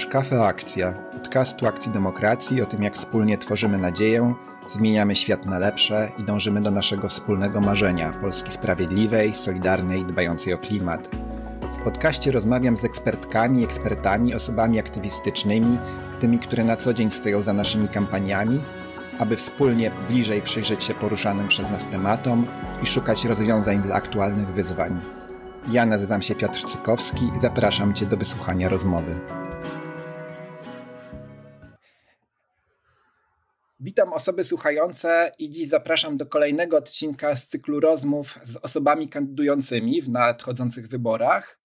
Słuchasz Kafe Akcja, podcastu Akcji Demokracji o tym, jak wspólnie tworzymy nadzieję, zmieniamy świat na lepsze i dążymy do naszego wspólnego marzenia Polski sprawiedliwej, solidarnej, dbającej o klimat. W podcaście rozmawiam z ekspertkami, ekspertami, osobami aktywistycznymi, tymi, które na co dzień stoją za naszymi kampaniami, aby wspólnie bliżej przyjrzeć się poruszanym przez nas tematom i szukać rozwiązań dla aktualnych wyzwań. Ja nazywam się Piotr Cykowski i zapraszam Cię do wysłuchania rozmowy. Witam osoby słuchające i dziś zapraszam do kolejnego odcinka z cyklu rozmów z osobami kandydującymi w nadchodzących wyborach.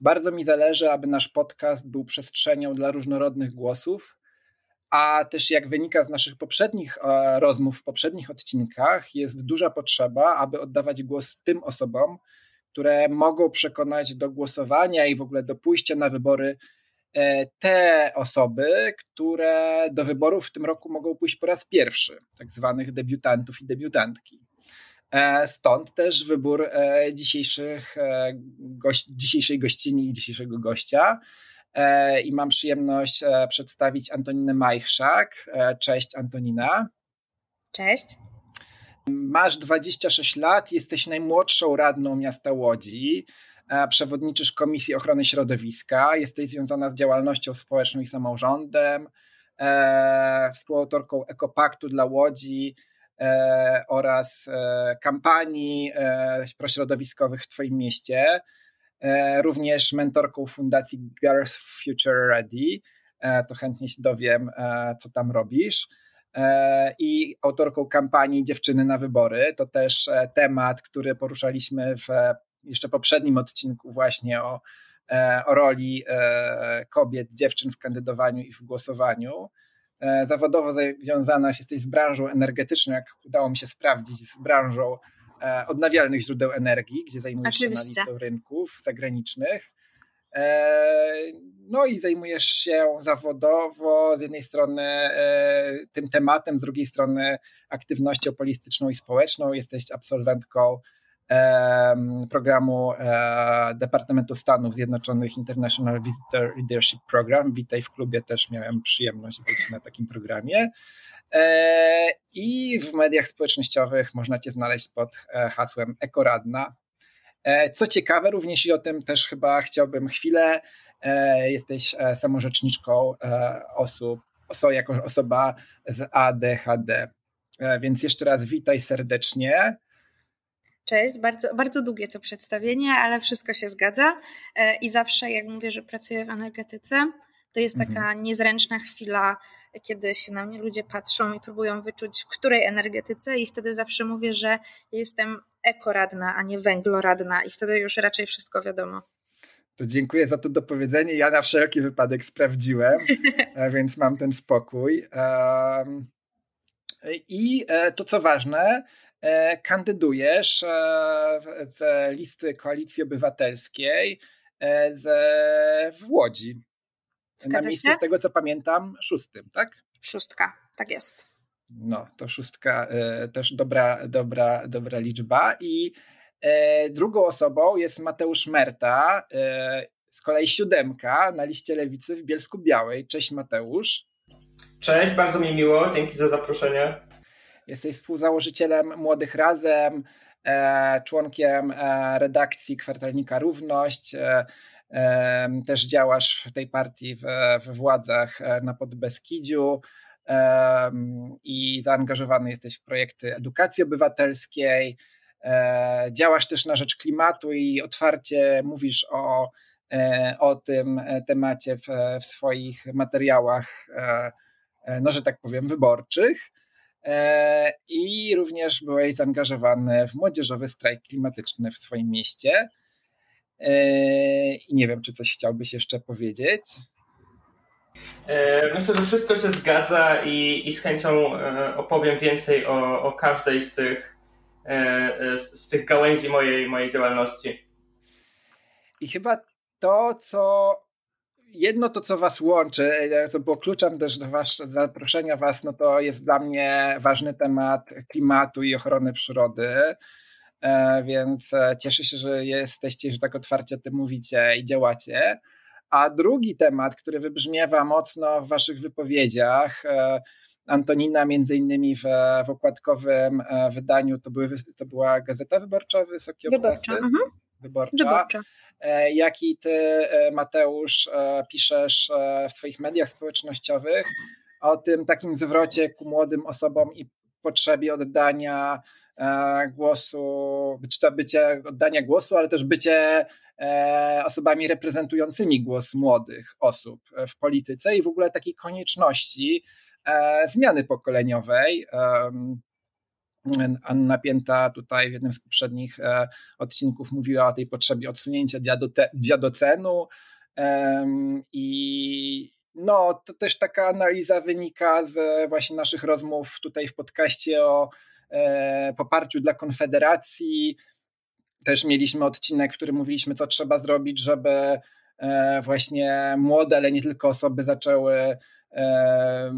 Bardzo mi zależy, aby nasz podcast był przestrzenią dla różnorodnych głosów, a też jak wynika z naszych poprzednich e, rozmów w poprzednich odcinkach, jest duża potrzeba, aby oddawać głos tym osobom, które mogą przekonać do głosowania i w ogóle do pójścia na wybory te osoby, które do wyborów w tym roku mogą pójść po raz pierwszy, tak zwanych debiutantów i debiutantki. E, stąd też wybór e, dzisiejszych, gość, dzisiejszej gościni i dzisiejszego gościa. I mam przyjemność przedstawić Antoninę Majchrzak. Cześć Antonina. Cześć. Masz 26 lat, jesteś najmłodszą radną miasta Łodzi, e, przewodniczysz Komisji Ochrony Środowiska, jesteś związana z działalnością społeczną i samorządem, e, współautorką Ekopaktu dla Łodzi e, oraz kampanii prośrodowiskowych w Twoim mieście, również mentorką Fundacji Girls Future Ready. To chętnie się dowiem, co tam robisz. E, i autorką kampanii Dziewczyny na wybory. To też e, temat, który poruszaliśmy w jeszcze poprzednim odcinku właśnie o, e, o roli kobiet, dziewczyn w kandydowaniu i w głosowaniu. Zawodowo związana jesteś z branżą energetyczną, jak udało mi się sprawdzić, z branżą odnawialnych źródeł energii, gdzie zajmujesz się analizą rynków zagranicznych. E, no i zajmujesz się zawodowo z jednej strony e, tym tematem, z drugiej strony aktywnością polityczną i społeczną. Jesteś absolwentką programu e, Departamentu Stanów Zjednoczonych International Visitor Leadership Program. Witaj w klubie, też miałem przyjemność być na takim programie. I w mediach społecznościowych można Cię znaleźć pod hasłem Ekoradna. E, co ciekawe, również i o tym też chyba chciałbym chwilę. E, jesteś e, samorzeczniczką osób, jako osoba z ADHD. Więc jeszcze raz witaj serdecznie. Cześć, bardzo, bardzo długie to przedstawienie, ale wszystko się zgadza. I zawsze, jak mówię, że pracuję w energetyce, to jest taka mhm. niezręczna chwila, kiedy się na mnie ludzie patrzą i próbują wyczuć, w której energetyce, i wtedy zawsze mówię, że jestem ekoradna, a nie węgloradna, i wtedy już raczej wszystko wiadomo. To dziękuję za to dopowiedzenie. Ja na wszelki wypadek sprawdziłem, e, więc mam ten spokój. I e, to co ważne, e, kandydujesz z listy Koalicji Obywatelskiej w Łodzi. Zgadza na miejscu, się? z tego co pamiętam, szóstym, tak? Szóstka, tak jest. No, to szóstka e, też dobra, dobra, dobra liczba. I e, drugą osobą jest Mateusz Merta, e, z kolei siódemka na liście lewicy w Bielsku Białej. Cześć Mateusz. Cześć, bardzo mi miło, dzięki za zaproszenie. Jesteś współzałożycielem Młodych Razem, e, członkiem e, redakcji kwartalnika Równość. E, też działasz w tej partii w, w władzach na Podbeskidziu i zaangażowany jesteś w projekty edukacji obywatelskiej. Działasz też na rzecz klimatu i otwarcie mówisz o, o tym temacie w, w swoich materiałach, no że tak powiem, wyborczych. I również byłeś zaangażowany w młodzieżowy strajk klimatyczny w swoim mieście. E, I nie wiem, czy coś chciałbyś jeszcze powiedzieć. E, myślę, że wszystko się zgadza i, i z chęcią e, opowiem więcej o, o każdej z tych, z tych gałęzi mojej, mojej działalności. I chyba to, co jedno to, co was łączy, co było kluczem też do was, zaproszenia was, no to jest dla mnie ważny temat klimatu i ochrony przyrody. E, więc e, cieszę się, że jesteście, że tak otwarcie o tym mówicie i działacie. A drugi temat, który wybrzmiewa mocno w waszych wypowiedziach, Antonina między innymi w, w okładkowym wydaniu, to, były, to była Gazeta Wyborcza Wysokie Wyborcza. Mhm. Wyborcza. Wyborcza. Jak i ty, Mateusz, piszesz w swoich mediach społecznościowych o tym takim zwrocie ku młodym osobom i potrzebie oddania e, głosu, bycie oddania głosu, ale też bycie e, osobami reprezentującymi głos młodych osób w polityce i w ogóle takiej konieczności e, zmiany pokoleniowej. Anna Pięta tutaj w jednym z poprzednich odcinków mówiła o tej potrzebie odsunięcia dziadocenu i, no, to też taka analiza wynika z właśnie naszych rozmów tutaj w podcaście o e, poparciu dla Konfederacji. Też mieliśmy odcinek, w którym mówiliśmy, co trzeba zrobić, żeby e, właśnie młode, ale nie tylko osoby zaczęły e,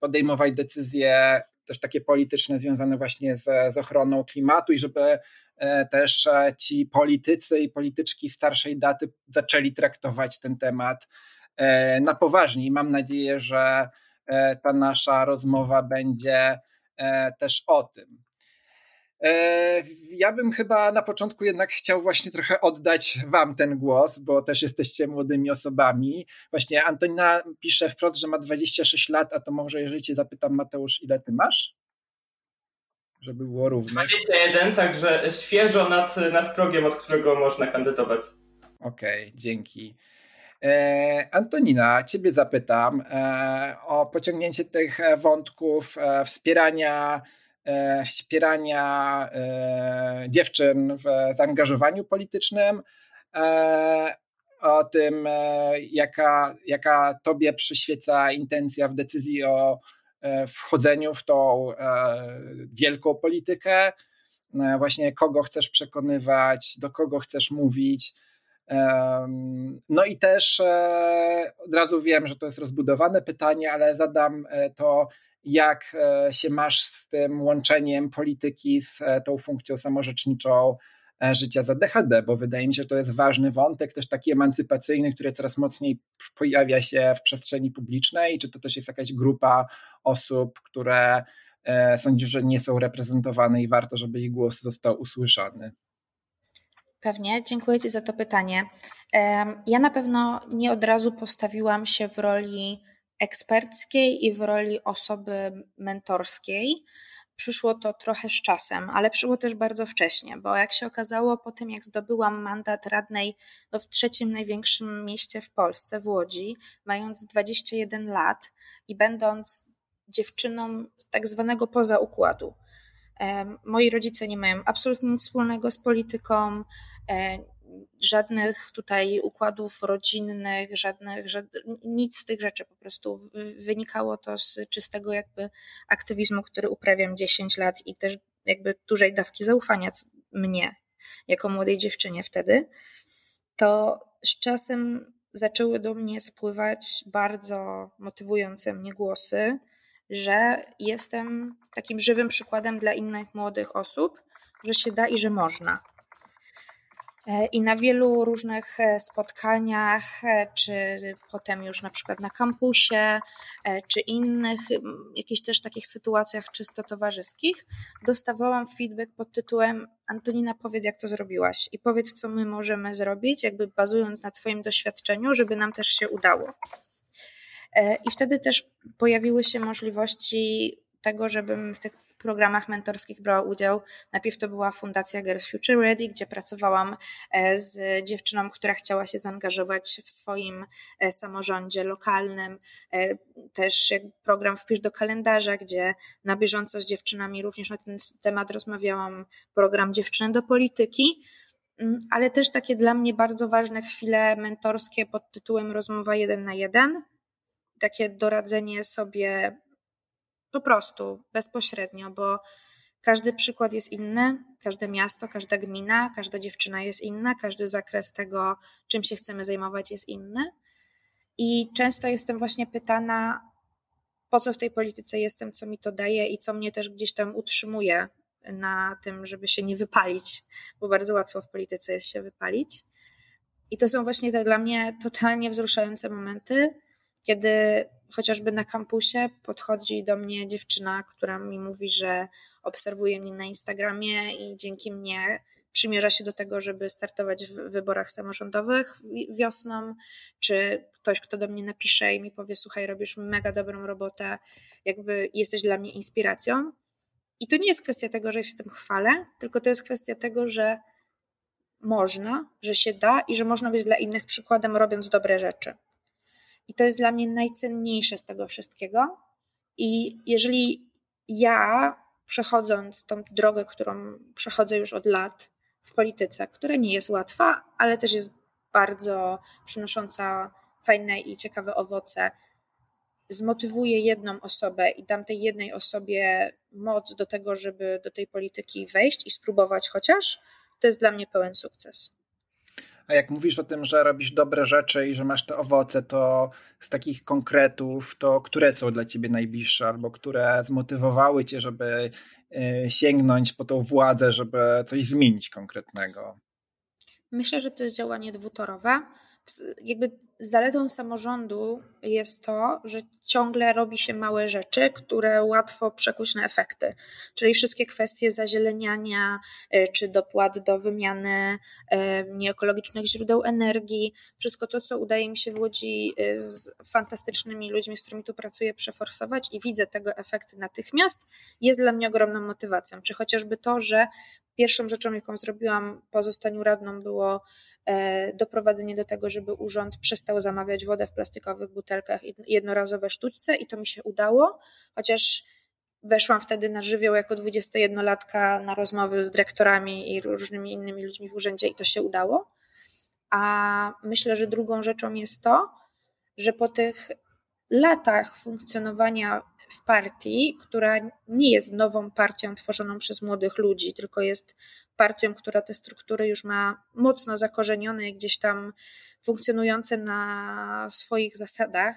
podejmować decyzje też takie polityczne związane właśnie z, z ochroną klimatu i żeby e, też e, ci politycy i polityczki starszej daty zaczęli traktować ten temat E, na poważnie i mam nadzieję, że ta nasza rozmowa będzie też o tym. Ja bym chyba na początku jednak chciał właśnie trochę oddać Wam ten głos, bo też jesteście młodymi osobami. Właśnie Antonina pisze wprost, że ma 26 lat, a to może jeżeli Cię zapytam, Mateusz, ile Ty masz? Żeby było równo. 21, także świeżo nad, nad progiem, od którego można kandydować. Okej, okay, dzięki. E, Antonina, Ciebie zapytam e, o pociągnięcie tych wątków e, wspierania, wspierania dziewczyn w zaangażowaniu politycznym, o tym, jaka, jaka Tobie przyświeca intencja w decyzji o wchodzeniu w tą wielką politykę, właśnie kogo chcesz przekonywać, do kogo chcesz mówić. No i też e, od razu wiem, że to jest rozbudowane pytanie, ale zadam e, to, jak e, się masz z tym łączeniem polityki z tą funkcją samorzeczniczą życia za DHD, bo wydaje mi się, że to jest ważny wątek, też taki emancypacyjny, który coraz mocniej pojawia się w przestrzeni publicznej. Czy to też jest jakaś grupa osób, które sądzisz, że nie są reprezentowane i warto, żeby ich głos został usłyszany? Pewnie, dziękuję Ci za to pytanie. Ja na pewno nie od razu postawiłam się w roli eksperckiej i w roli osoby mentorskiej. Przyszło to trochę z czasem, ale przyszło też bardzo wcześnie, bo jak się okazało, po tym jak zdobyłam mandat radnej no, w trzecim największym mieście w Polsce, w Łodzi, mając 21 lat i będąc dziewczyną tak zwanego poza układu, Moi rodzice nie mają absolutnie nic wspólnego z polityką, żadnych tutaj układów rodzinnych, żadnych, nic z tych rzeczy. Po prostu wynikało to z czystego jakby aktywizmu, który uprawiam 10 lat i też jakby dużej dawki zaufania mnie, jako młodej dziewczynie wtedy. To z czasem zaczęły do mnie spływać bardzo motywujące mnie głosy, że jestem takim żywym przykładem dla innych młodych osób, że się da i że można. E, I na wielu różnych e, spotkaniach, e, czy potem już na przykład na kampusie, czy innych, jakichś też takich sytuacjach czysto towarzyskich, dostawałam feedback pod tytułem Antonina, powiedz jak to zrobiłaś i powiedz co my możemy zrobić, jakby bazując na Twoim doświadczeniu, żeby nam też się udało. I wtedy też pojawiły się możliwości tego, żebym w tych programach mentorskich brała udział. Najpierw to była Fundacja Girls Future Ready, gdzie pracowałam e, z dziewczyną, która chciała się zaangażować w swoim e, samorządzie lokalnym. Też program Wpisz do kalendarza, gdzie na bieżąco z dziewczynami również na ten temat rozmawiałam. Program Dziewczyny do polityki mm, ale też takie dla mnie bardzo ważne chwile mentorskie pod tytułem Rozmowa jeden na jeden, takie doradzenie sobie po prostu bezpośrednio, bo każdy przykład jest inny, każde miasto, każda gmina, każda dziewczyna jest inna, każdy zakres tego, czym się chcemy zajmować, jest inny. I często jestem właśnie pytana, po co w tej polityce jestem, co mi to daje i co mnie też gdzieś tam utrzymuje na tym, żeby się nie wypalić, bo bardzo łatwo w polityce jest się wypalić. I to są właśnie te dla mnie totalnie wzruszające momenty, kiedy chociażby na kampusie podchodzi do mnie dziewczyna, która mi mówi, że obserwuje mnie na Instagramie i dzięki mnie przymierza się do tego, żeby startować w wyborach samorządowych wiosną, czy ktoś, kto do mnie napisze i mi powie: Słuchaj, robisz mega dobrą robotę, jakby jesteś dla mnie inspiracją. I to nie jest kwestia tego, że się tym chwalę, tylko to jest kwestia tego, że można, że się da i że można być dla innych przykładem, robiąc dobre rzeczy. I to jest dla mnie najcenniejsze z tego wszystkiego. I jeżeli ja, przechodząc tą drogę, którą przechodzę już od lat w polityce, która nie jest łatwa, ale też jest bardzo przynosząca fajne i ciekawe owoce, zmotywuję jedną osobę i dam tej jednej osobie moc do tego, żeby do tej polityki wejść i spróbować chociaż, to jest dla mnie pełen sukces. A jak mówisz o tym, że robisz dobre rzeczy i że masz te owoce, to z takich konkretów, to które są dla ciebie najbliższe, albo które zmotywowały cię, żeby e, sięgnąć po tą władzę, żeby coś zmienić konkretnego? Myślę, że to jest działanie dwutorowe jakby zaletą samorządu jest to, że ciągle robi się małe rzeczy, które łatwo przekuć na efekty. Czyli wszystkie kwestie zazieleniania, e, czy dopłat do wymiany e, nieekologicznych źródeł energii, wszystko to, co udaje mi się w Łodzi e, z fantastycznymi ludźmi, z którymi tu pracuję, przeforsować i widzę tego efekty natychmiast, jest dla mnie ogromną motywacją. Czy chociażby to, że Pierwszą rzeczą, jaką zrobiłam po zostaniu radną, było e, doprowadzenie do tego, żeby urząd przestał zamawiać wodę w plastikowych butelkach jednorazowe sztućce i to mi się udało, chociaż weszłam wtedy na żywioł jako 21-latka na rozmowy z dyrektorami i różnymi innymi ludźmi w urzędzie i to się udało. A myślę, że drugą rzeczą jest to, że po tych latach funkcjonowania w partii, która nie jest nową partią tworzoną przez młodych ludzi, tylko jest partią, która te struktury już ma mocno zakorzenione i gdzieś tam funkcjonujące na swoich zasadach.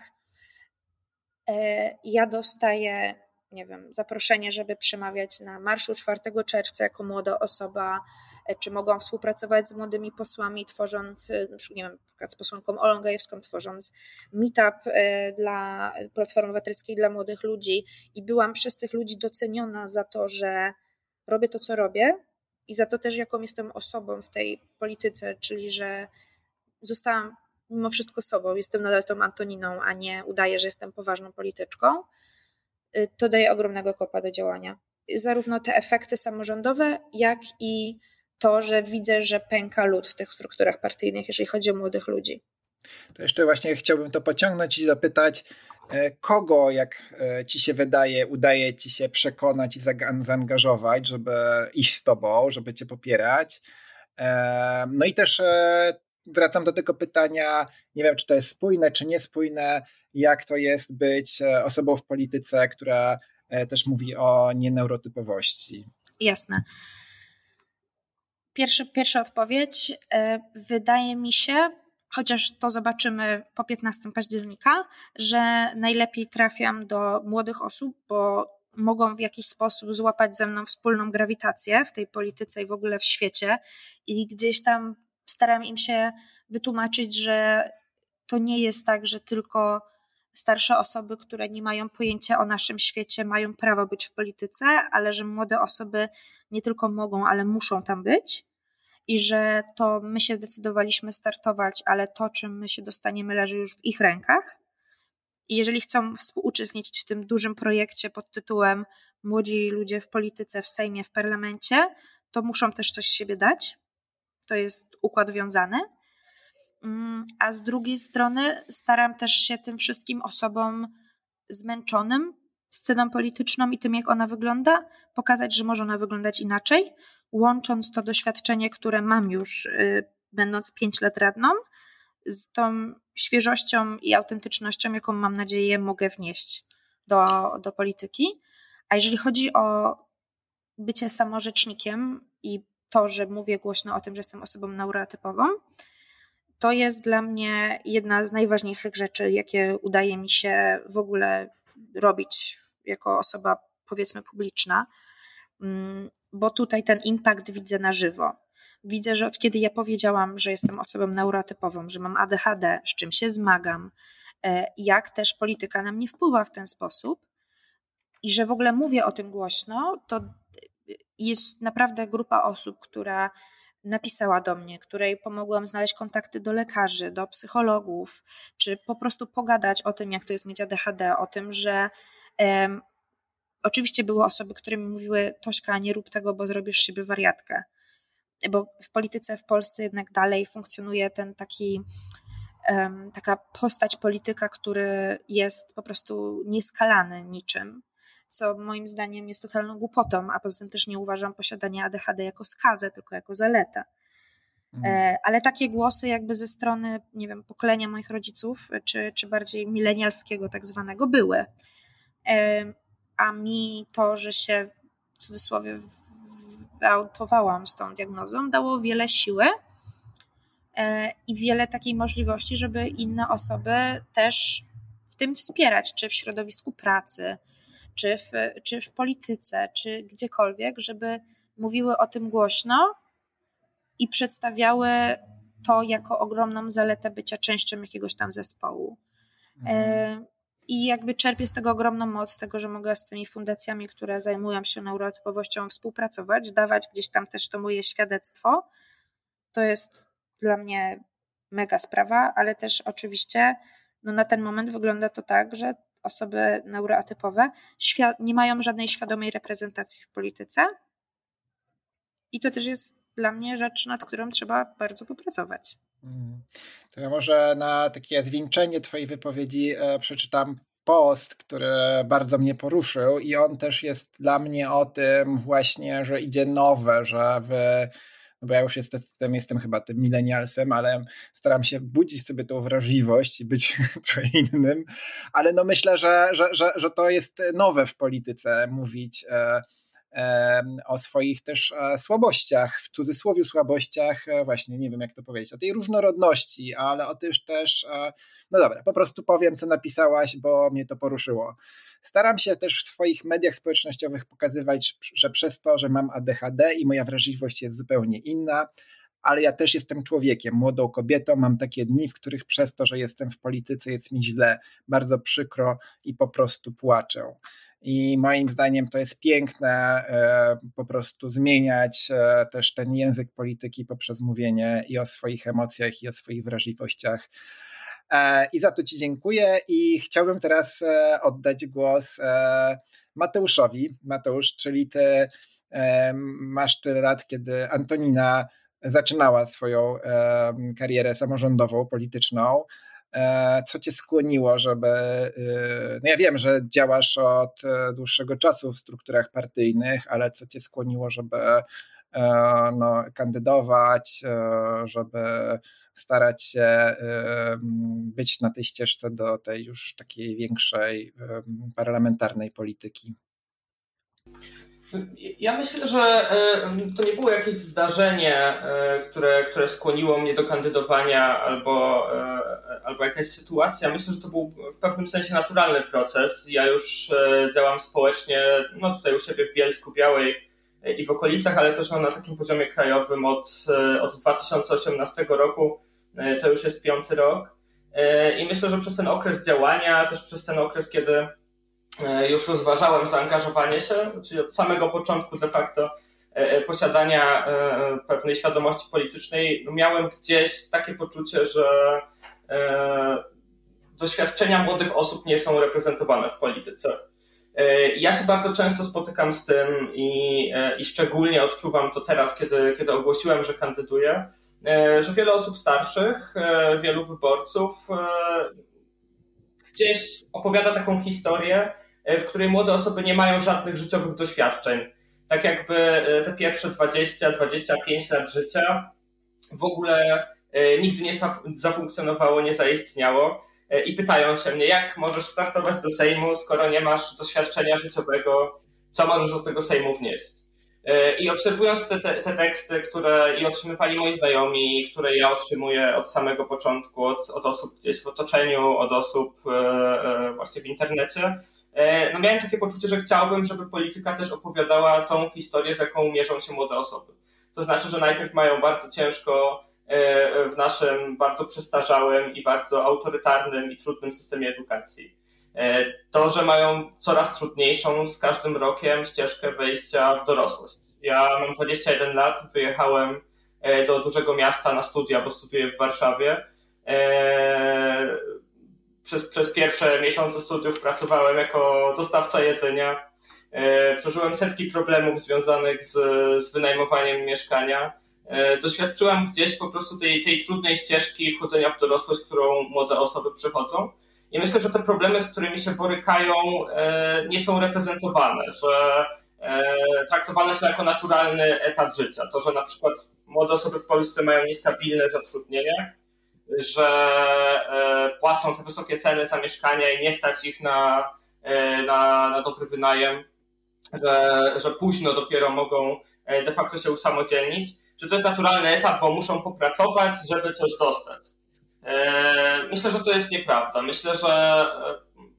E, ja dostaję nie wiem, zaproszenie, żeby przemawiać na marszu 4 czerwca jako młoda osoba, e, czy mogą współpracować z młodymi posłami, tworząc, e, nie wiem, z posłanką Olą Gajewską, tworząc meetup e, dla Platformy Obywatelskiej dla młodych ludzi i byłam przez tych ludzi doceniona za to, że robię to, co robię i za to też, jaką jestem osobą w tej polityce, czyli że zostałam mimo wszystko sobą, jestem nadal tą Antoniną, a nie udaję, że jestem poważną polityczką. Y, to daje ogromnego kopa do działania. Zarówno te efekty samorządowe, jak i to, że widzę, że pęka lud w tych strukturach partyjnych, jeżeli chodzi o młodych ludzi. To jeszcze właśnie chciałbym to pociągnąć i zapytać, e, kogo, jak e, ci się wydaje, udaje ci się przekonać i zaangażować, żeby iść z tobą, żeby cię popierać. E, no i też wracam do tego pytania, nie wiem, czy to jest spójne, czy niespójne, jak to jest być e, osobą w polityce, która e, też mówi o nieneurotypowości. Jasne. Pierwszy, pierwsza odpowiedź. E, wydaje mi się, chociaż to zobaczymy po 15 października, że najlepiej trafiam do młodych osób, bo mogą w jakiś sposób złapać ze mną wspólną grawitację w tej polityce i w ogóle w świecie. I gdzieś tam staram im się wytłumaczyć, że to nie jest tak, że tylko starsze osoby, które nie mają pojęcia o naszym świecie, mają prawo być w polityce, ale że młode osoby nie tylko mogą, ale muszą tam być. I że to my się zdecydowaliśmy startować, ale to, czym my się dostaniemy, leży już w ich rękach. I jeżeli chcą współuczestniczyć w tym dużym projekcie pod tytułem Młodzi ludzie w polityce, w Sejmie, w parlamencie, to muszą też coś z siebie dać. To jest układ wiązany. Mm, a z drugiej strony staram też się tym wszystkim osobom zmęczonym sceną polityczną i tym, jak ona wygląda, pokazać, że może ona wyglądać inaczej, łącząc to doświadczenie, które mam już, y, będąc pięć lat radną, z tą świeżością i autentycznością, jaką mam nadzieję mogę wnieść do, do polityki. A jeżeli chodzi o bycie samorzecznikiem i to, że mówię głośno o tym, że jestem osobą neurotypową, to jest dla mnie jedna z najważniejszych rzeczy, jakie udaje mi się w ogóle robić jako osoba, powiedzmy, publiczna, mm, bo tutaj ten impact widzę na żywo. widzę, że od kiedy ja powiedziałam, że jestem osobą neurotypową, że mam ADHD, z czym się zmagam, e, jak też polityka na mnie wpływa w ten sposób i że w ogóle mówię o tym głośno, to jest naprawdę grupa osób, która napisała do mnie, której pomogłam znaleźć kontakty do lekarzy, do psychologów, czy po prostu pogadać o tym, jak to jest mieć ADHD, o tym, że um, oczywiście były osoby, które mi mówiły: Tośka, nie rób tego, bo zrobisz siebie wariatkę. Bo w polityce w Polsce jednak dalej funkcjonuje ten taki. Taka postać polityka, który jest po prostu nieskalany niczym co moim zdaniem jest totalną głupotą, a poza tym też nie uważam posiadania ADHD jako skazę, tylko jako zaletę. Mhm. E, ale takie głosy jakby ze strony, nie wiem, pokolenia moich rodziców, czy, czy bardziej milenialskiego tak zwanego były. E, a mi to, że się w cudzysłowie wyautowałam z tą diagnozą, dało wiele siły e, i wiele takiej możliwości, żeby inne osoby też w tym wspierać, czy w środowisku pracy, czy w, czy w polityce, czy gdziekolwiek, żeby mówiły o tym głośno i przedstawiały to jako ogromną zaletę bycia częścią jakiegoś tam zespołu. Mhm. E, I jakby czerpię z tego ogromną moc, z tego, że mogę z tymi fundacjami, które zajmują się neurotypowością, współpracować, dawać gdzieś tam też to moje świadectwo. To jest dla mnie mega sprawa, ale też oczywiście no na ten moment wygląda to tak, że osoby neuroatypowe nie mają żadnej świadomej reprezentacji w polityce. I to też jest dla mnie rzecz, nad którą trzeba bardzo popracować. Mhm. To ja może na takie zwieńczenie Twojej wypowiedzi e, przeczytam post, który bardzo mnie poruszył, i on też jest dla mnie o tym właśnie, że idzie nowe, że w no bo ja już jestem, jestem chyba tym milenialsem, ale staram się budzić sobie tą wrażliwość i być trochę innym, ale no myślę, że, że, że, że to jest nowe w polityce mówić e, e, o swoich też e, słabościach, w cudzysłowie słabościach, właśnie nie wiem jak to powiedzieć, o tej różnorodności, ale o też też, no dobra, po prostu powiem co napisałaś, bo mnie to poruszyło. Staram się też w swoich mediach społecznościowych pokazywać, że przez to, że mam ADHD i moja wrażliwość jest zupełnie inna, ale ja też jestem człowiekiem, młodą kobietą. Mam takie dni, w których przez to, że jestem w polityce, jest mi źle, bardzo przykro i po prostu płaczę. I moim zdaniem to jest piękne, e, po prostu zmieniać e, też ten język polityki poprzez mówienie i o swoich emocjach, i o swoich wrażliwościach. E, I za to Ci dziękuję i chciałbym teraz e, oddać głos e, Mateuszowi. Mateusz, czyli Ty masz tyle lat, kiedy Antonina zaczynała swoją karierę samorządową, polityczną. Co cię skłoniło, żeby. No ja wiem, że działasz od dłuższego czasu w strukturach partyjnych, ale co cię skłoniło, żeby no, kandydować, żeby starać się być na tej ścieżce do tej już takiej większej parlamentarnej polityki? Ja myślę, że to nie było jakieś zdarzenie, e, które, które skłoniło mnie do kandydowania albo, e, albo jakaś sytuacja. Myślę, że to był w pewnym sensie naturalny proces. Ja już e, działam społecznie, no tutaj u siebie w Bielsku Białej i w okolicach, ale też no, na takim poziomie krajowym od, od 2018 roku. E, to już jest piąty rok. E, I myślę, że przez ten okres działania, też przez ten okres, kiedy e, już rozważałem zaangażowanie się, czyli od samego początku de facto posiadania pewnej świadomości politycznej, miałem gdzieś takie poczucie, że doświadczenia młodych osób nie są reprezentowane w polityce. Ja się bardzo często spotykam z tym i, i szczególnie odczuwam to teraz, kiedy, kiedy ogłosiłem, że kandyduję, E, że wiele osób starszych, e, wielu wyborców e, gdzieś opowiada taką historię, w której młode osoby nie mają żadnych życiowych doświadczeń. Tak jakby te pierwsze 20-25 lat życia w ogóle nigdy nie zafunkcjonowało, nie zaistniało. I pytają się mnie, jak możesz startować do Sejmu, skoro nie masz doświadczenia życiowego, co możesz do tego Sejmu wnieść. E, I obserwując te, te, te, teksty, które i otrzymywali moi znajomi, które ja otrzymuję od samego początku, od, od osób gdzieś w otoczeniu, od osób e, e, właśnie w internecie, no miałem takie poczucie, że chciałbym, żeby polityka też opowiadała tą historię, z jaką mierzą się młode osoby. to znaczy, że najpierw mają bardzo ciężko e, w naszym bardzo przestarzałym i bardzo autorytarnym i trudnym systemie edukacji. E, to, że mają coraz trudniejszą z każdym rokiem ścieżkę wejścia w dorosłość. Ja mam 21 lat, wyjechałem e, do dużego miasta na studia, bo studiuję w Warszawie. Przez, przez pierwsze miesiące studiów pracowałem jako dostawca jedzenia. Przeżyłem setki problemów związanych z, z wynajmowaniem mieszkania. Doświadczyłem gdzieś po prostu tej, tej trudnej ścieżki wchodzenia w dorosłość, którą młode osoby przechodzą. I myślę, że te problemy, z którymi się borykają, e, nie są reprezentowane, że e, traktowane są jako naturalny etap życia. To, że na przykład młode osoby w Polsce mają niestabilne zatrudnienie, że e, płacą te wysokie ceny za mieszkania i nie stać ich na, na, na dobry wynajem, że, że późno dopiero mogą de facto się usamodzielnić, że to jest naturalny etap, bo muszą popracować, żeby coś dostać. E, myślę, że to jest nieprawda. Myślę, że e,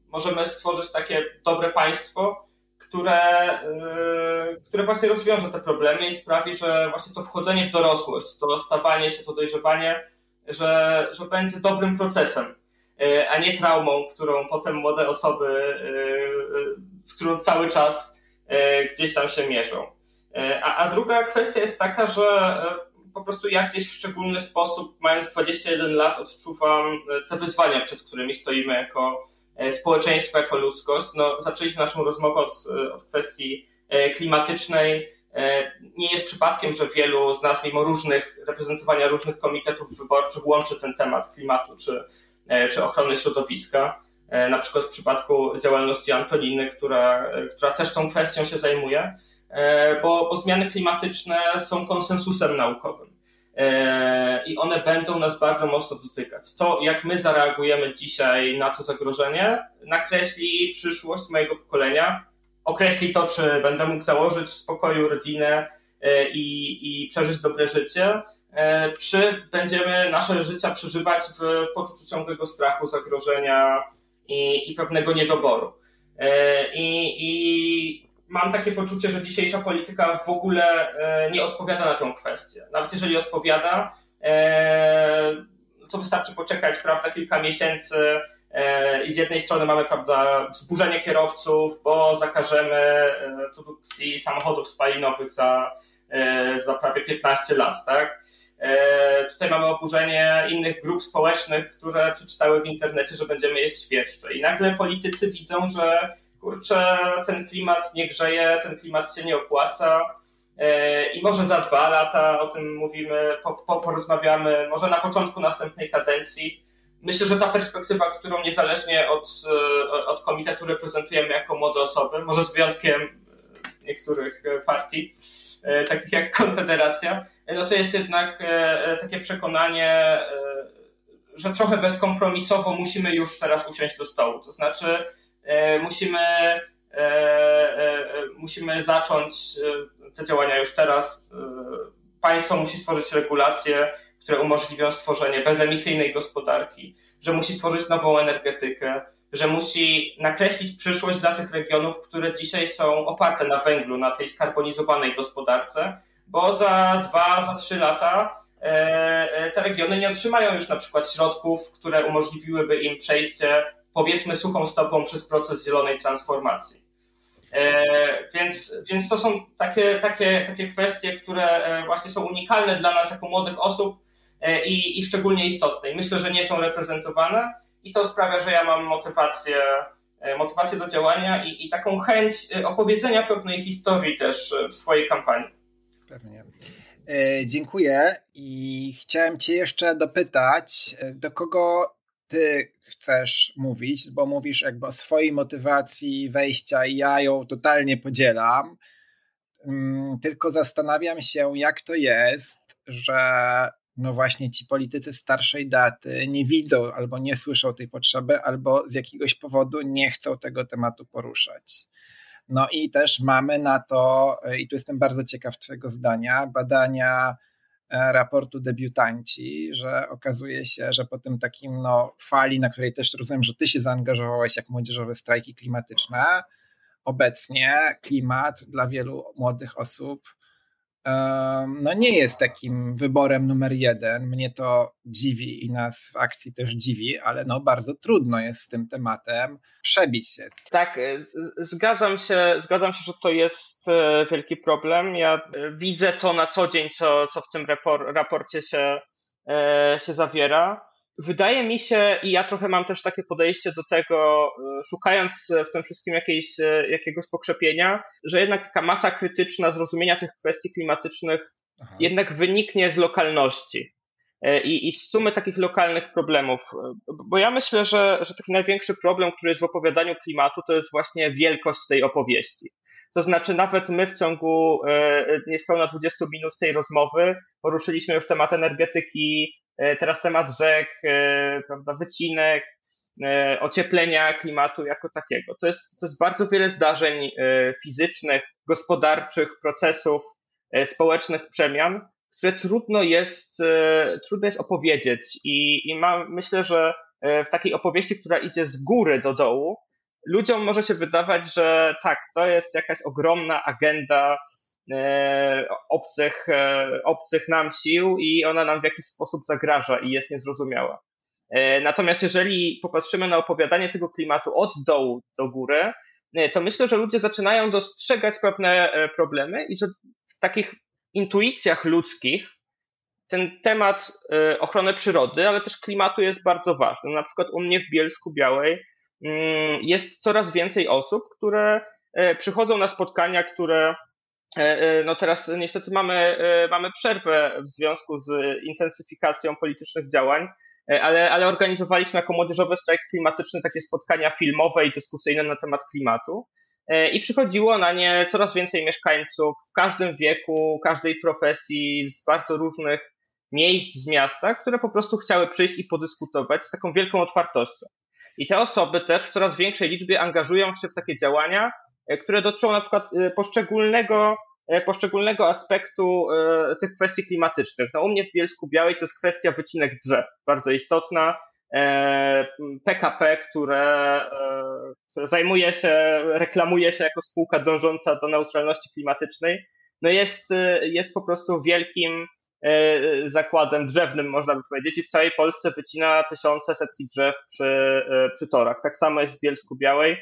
możemy stworzyć takie dobre państwo, które, e, które właśnie rozwiąże te problemy i sprawi, że właśnie to wchodzenie w dorosłość, to stawanie się, to dojrzewanie, że, że będzie dobrym procesem, a nie traumą, którą potem młode osoby, w którą cały czas gdzieś tam się mierzą. A, a druga kwestia jest taka, że po prostu ja gdzieś w szczególny sposób, mając 21 lat, odczuwam e, te wyzwania, przed którymi stoimy jako e, społeczeństwo, jako ludzkość. No, zaczęliśmy naszą rozmowę od, e, od kwestii klimatycznej. Nie jest przypadkiem, że wielu z nas, mimo różnych reprezentowania różnych komitetów wyborczych, łączy ten temat klimatu czy, czy ochrony środowiska. Na przykład w przypadku działalności Antoliny, która, która też tą kwestią się zajmuje. E, bo, bo zmiany klimatyczne są konsensusem naukowym e, i one będą nas bardzo mocno dotykać. To, jak my zareagujemy dzisiaj na to zagrożenie, nakreśli przyszłość mojego pokolenia, określi to, czy będę mógł założyć w spokoju rodzinę e, i, i przeżyć dobre życie, czy będziemy nasze życia przeżywać w, w poczuciu ciągłego strachu, zagrożenia i, i pewnego niedoboru. I, i mam takie poczucie, że dzisiejsza polityka w ogóle e, nie odpowiada na tę kwestię. Nawet jeżeli odpowiada, e, to wystarczy poczekać, prawda, kilka miesięcy e, i z jednej strony mamy, prawda, wzburzenie kierowców, bo zakażemy produkcji samochodów spalinowych za, za prawie 15 lat, tak? Tutaj mamy oburzenie innych grup społecznych, które przeczytały w internecie, że będziemy jeść świerszcze. I nagle politycy widzą, że kurczę, ten klimat nie grzeje, ten klimat się nie opłaca. E, I może za dwa lata o tym mówimy, po, po, porozmawiamy, może na początku następnej kadencji. Myślę, że ta perspektywa, którą niezależnie od, e, od komitetu reprezentujemy jako młode osoby, może z wyjątkiem niektórych partii, e, takich jak Konfederacja, no to jest jednak takie przekonanie, że trochę bezkompromisowo musimy już teraz usiąść do stołu. To znaczy, musimy, e, e, musimy zacząć te działania już teraz. Państwo musi stworzyć regulacje, które umożliwią stworzenie bezemisyjnej gospodarki, że musi stworzyć nową energetykę, że musi nakreślić przyszłość dla tych regionów, które dzisiaj są oparte na węglu, na tej skarbonizowanej gospodarce, bo za dwa, za trzy lata te regiony nie otrzymają już na przykład środków, które umożliwiłyby im przejście powiedzmy suchą stopą przez proces zielonej transformacji. E, więc, więc to są takie, takie, takie kwestie, które e, właśnie są unikalne dla nas jako młodych osób e, i, i szczególnie istotne. I myślę, że nie są reprezentowane i to sprawia, że ja mam motywację, motywację do działania i, i taką chęć opowiedzenia pewnej historii też w swojej kampanii. Pewnie. Dziękuję i chciałem Cię jeszcze dopytać, do kogo Ty chcesz mówić, bo mówisz jakby o swojej motywacji wejścia i ja ją totalnie podzielam. Mm, tylko zastanawiam się, jak to jest, że no właśnie ci politycy starszej daty nie widzą albo nie słyszą tej potrzeby, albo z jakiegoś powodu nie chcą tego tematu poruszać. No i też mamy na to, i tu jestem bardzo ciekaw Twojego zdania, badania raportu debiutanci, że okazuje się, że po tym takim no, fali, na której też rozumiem, że ty się zaangażowałeś jak młodzieżowe strajki klimatyczne, obecnie klimat dla wielu młodych osób no nie jest takim wyborem numer jeden. Mnie to dziwi i nas w akcji też dziwi, ale no bardzo trudno jest z tym tematem przebić się. Tak, e, zgadzam się, zgadzam się, że to jest e, wielki problem. Ja e, widzę to na co dzień, co, co w tym rapor raporcie się, się zawiera. Wydaje mi się, i ja trochę mam też takie podejście do tego, e, szukając w tym wszystkim jakiejś, e, jakiegoś pokrzepienia, że jednak taka masa krytyczna zrozumienia tych kwestii klimatycznych Aha. jednak wyniknie z lokalności e, i, i z sumy takich lokalnych problemów. Bo ja myślę, że, że taki największy problem, który jest w opowiadaniu klimatu, to jest właśnie wielkość tej opowieści. To znaczy, nawet my w ciągu niespełna 20 minut tej rozmowy poruszyliśmy już temat energetyki, E, teraz temat rzek, e, prawda, wycinek, e, ocieplenia klimatu jako takiego. To jest, to jest bardzo wiele zdarzeń fizycznych, gospodarczych, procesów, społecznych przemian, które trudno jest, trudno jest opowiedzieć i, i ma, myślę, że w takiej opowieści, która idzie z góry do dołu, ludziom może się wydawać, że tak, to jest jakaś ogromna agenda E, obcych, e, obcych nam sił i ona nam w jakiś sposób zagraża i jest niezrozumiała. E, natomiast jeżeli popatrzymy na opowiadanie tego klimatu od dołu do góry, to myślę, że ludzie zaczynają dostrzegać pewne problemy i że w takich intuicjach ludzkich ten temat ochrony przyrody, ale też klimatu jest bardzo ważny. Na przykład u mnie w Bielsku Białej mm, jest coraz więcej osób, które przychodzą na spotkania, które E, e, no teraz niestety mamy, e, mamy przerwę w związku z intensyfikacją politycznych działań, ale, ale organizowaliśmy jako młodzieżowy strajk klimatyczny takie spotkania filmowe i dyskusyjne na temat klimatu. I przychodziło na nie coraz więcej mieszkańców w każdym wieku, każdej profesji, z bardzo różnych miejsc z miasta, które po prostu chciały przyjść i podyskutować z taką wielką otwartością. I te osoby też w coraz większej liczbie angażują się w takie działania, E, które dotyczą na przykład e, poszczególnego, e, poszczególnego aspektu tych kwestii klimatycznych. No u mnie w Bielsku Białej to jest kwestia wycinek drzew, bardzo istotna. PKP, które, które zajmuje się, reklamuje się jako spółka dążąca do neutralności klimatycznej, no jest, jest po prostu wielkim zakładem drzewnym, można by powiedzieć, i w całej Polsce wycina tysiące, setki drzew przy, przy torach. Tak samo jest w Bielsku Białej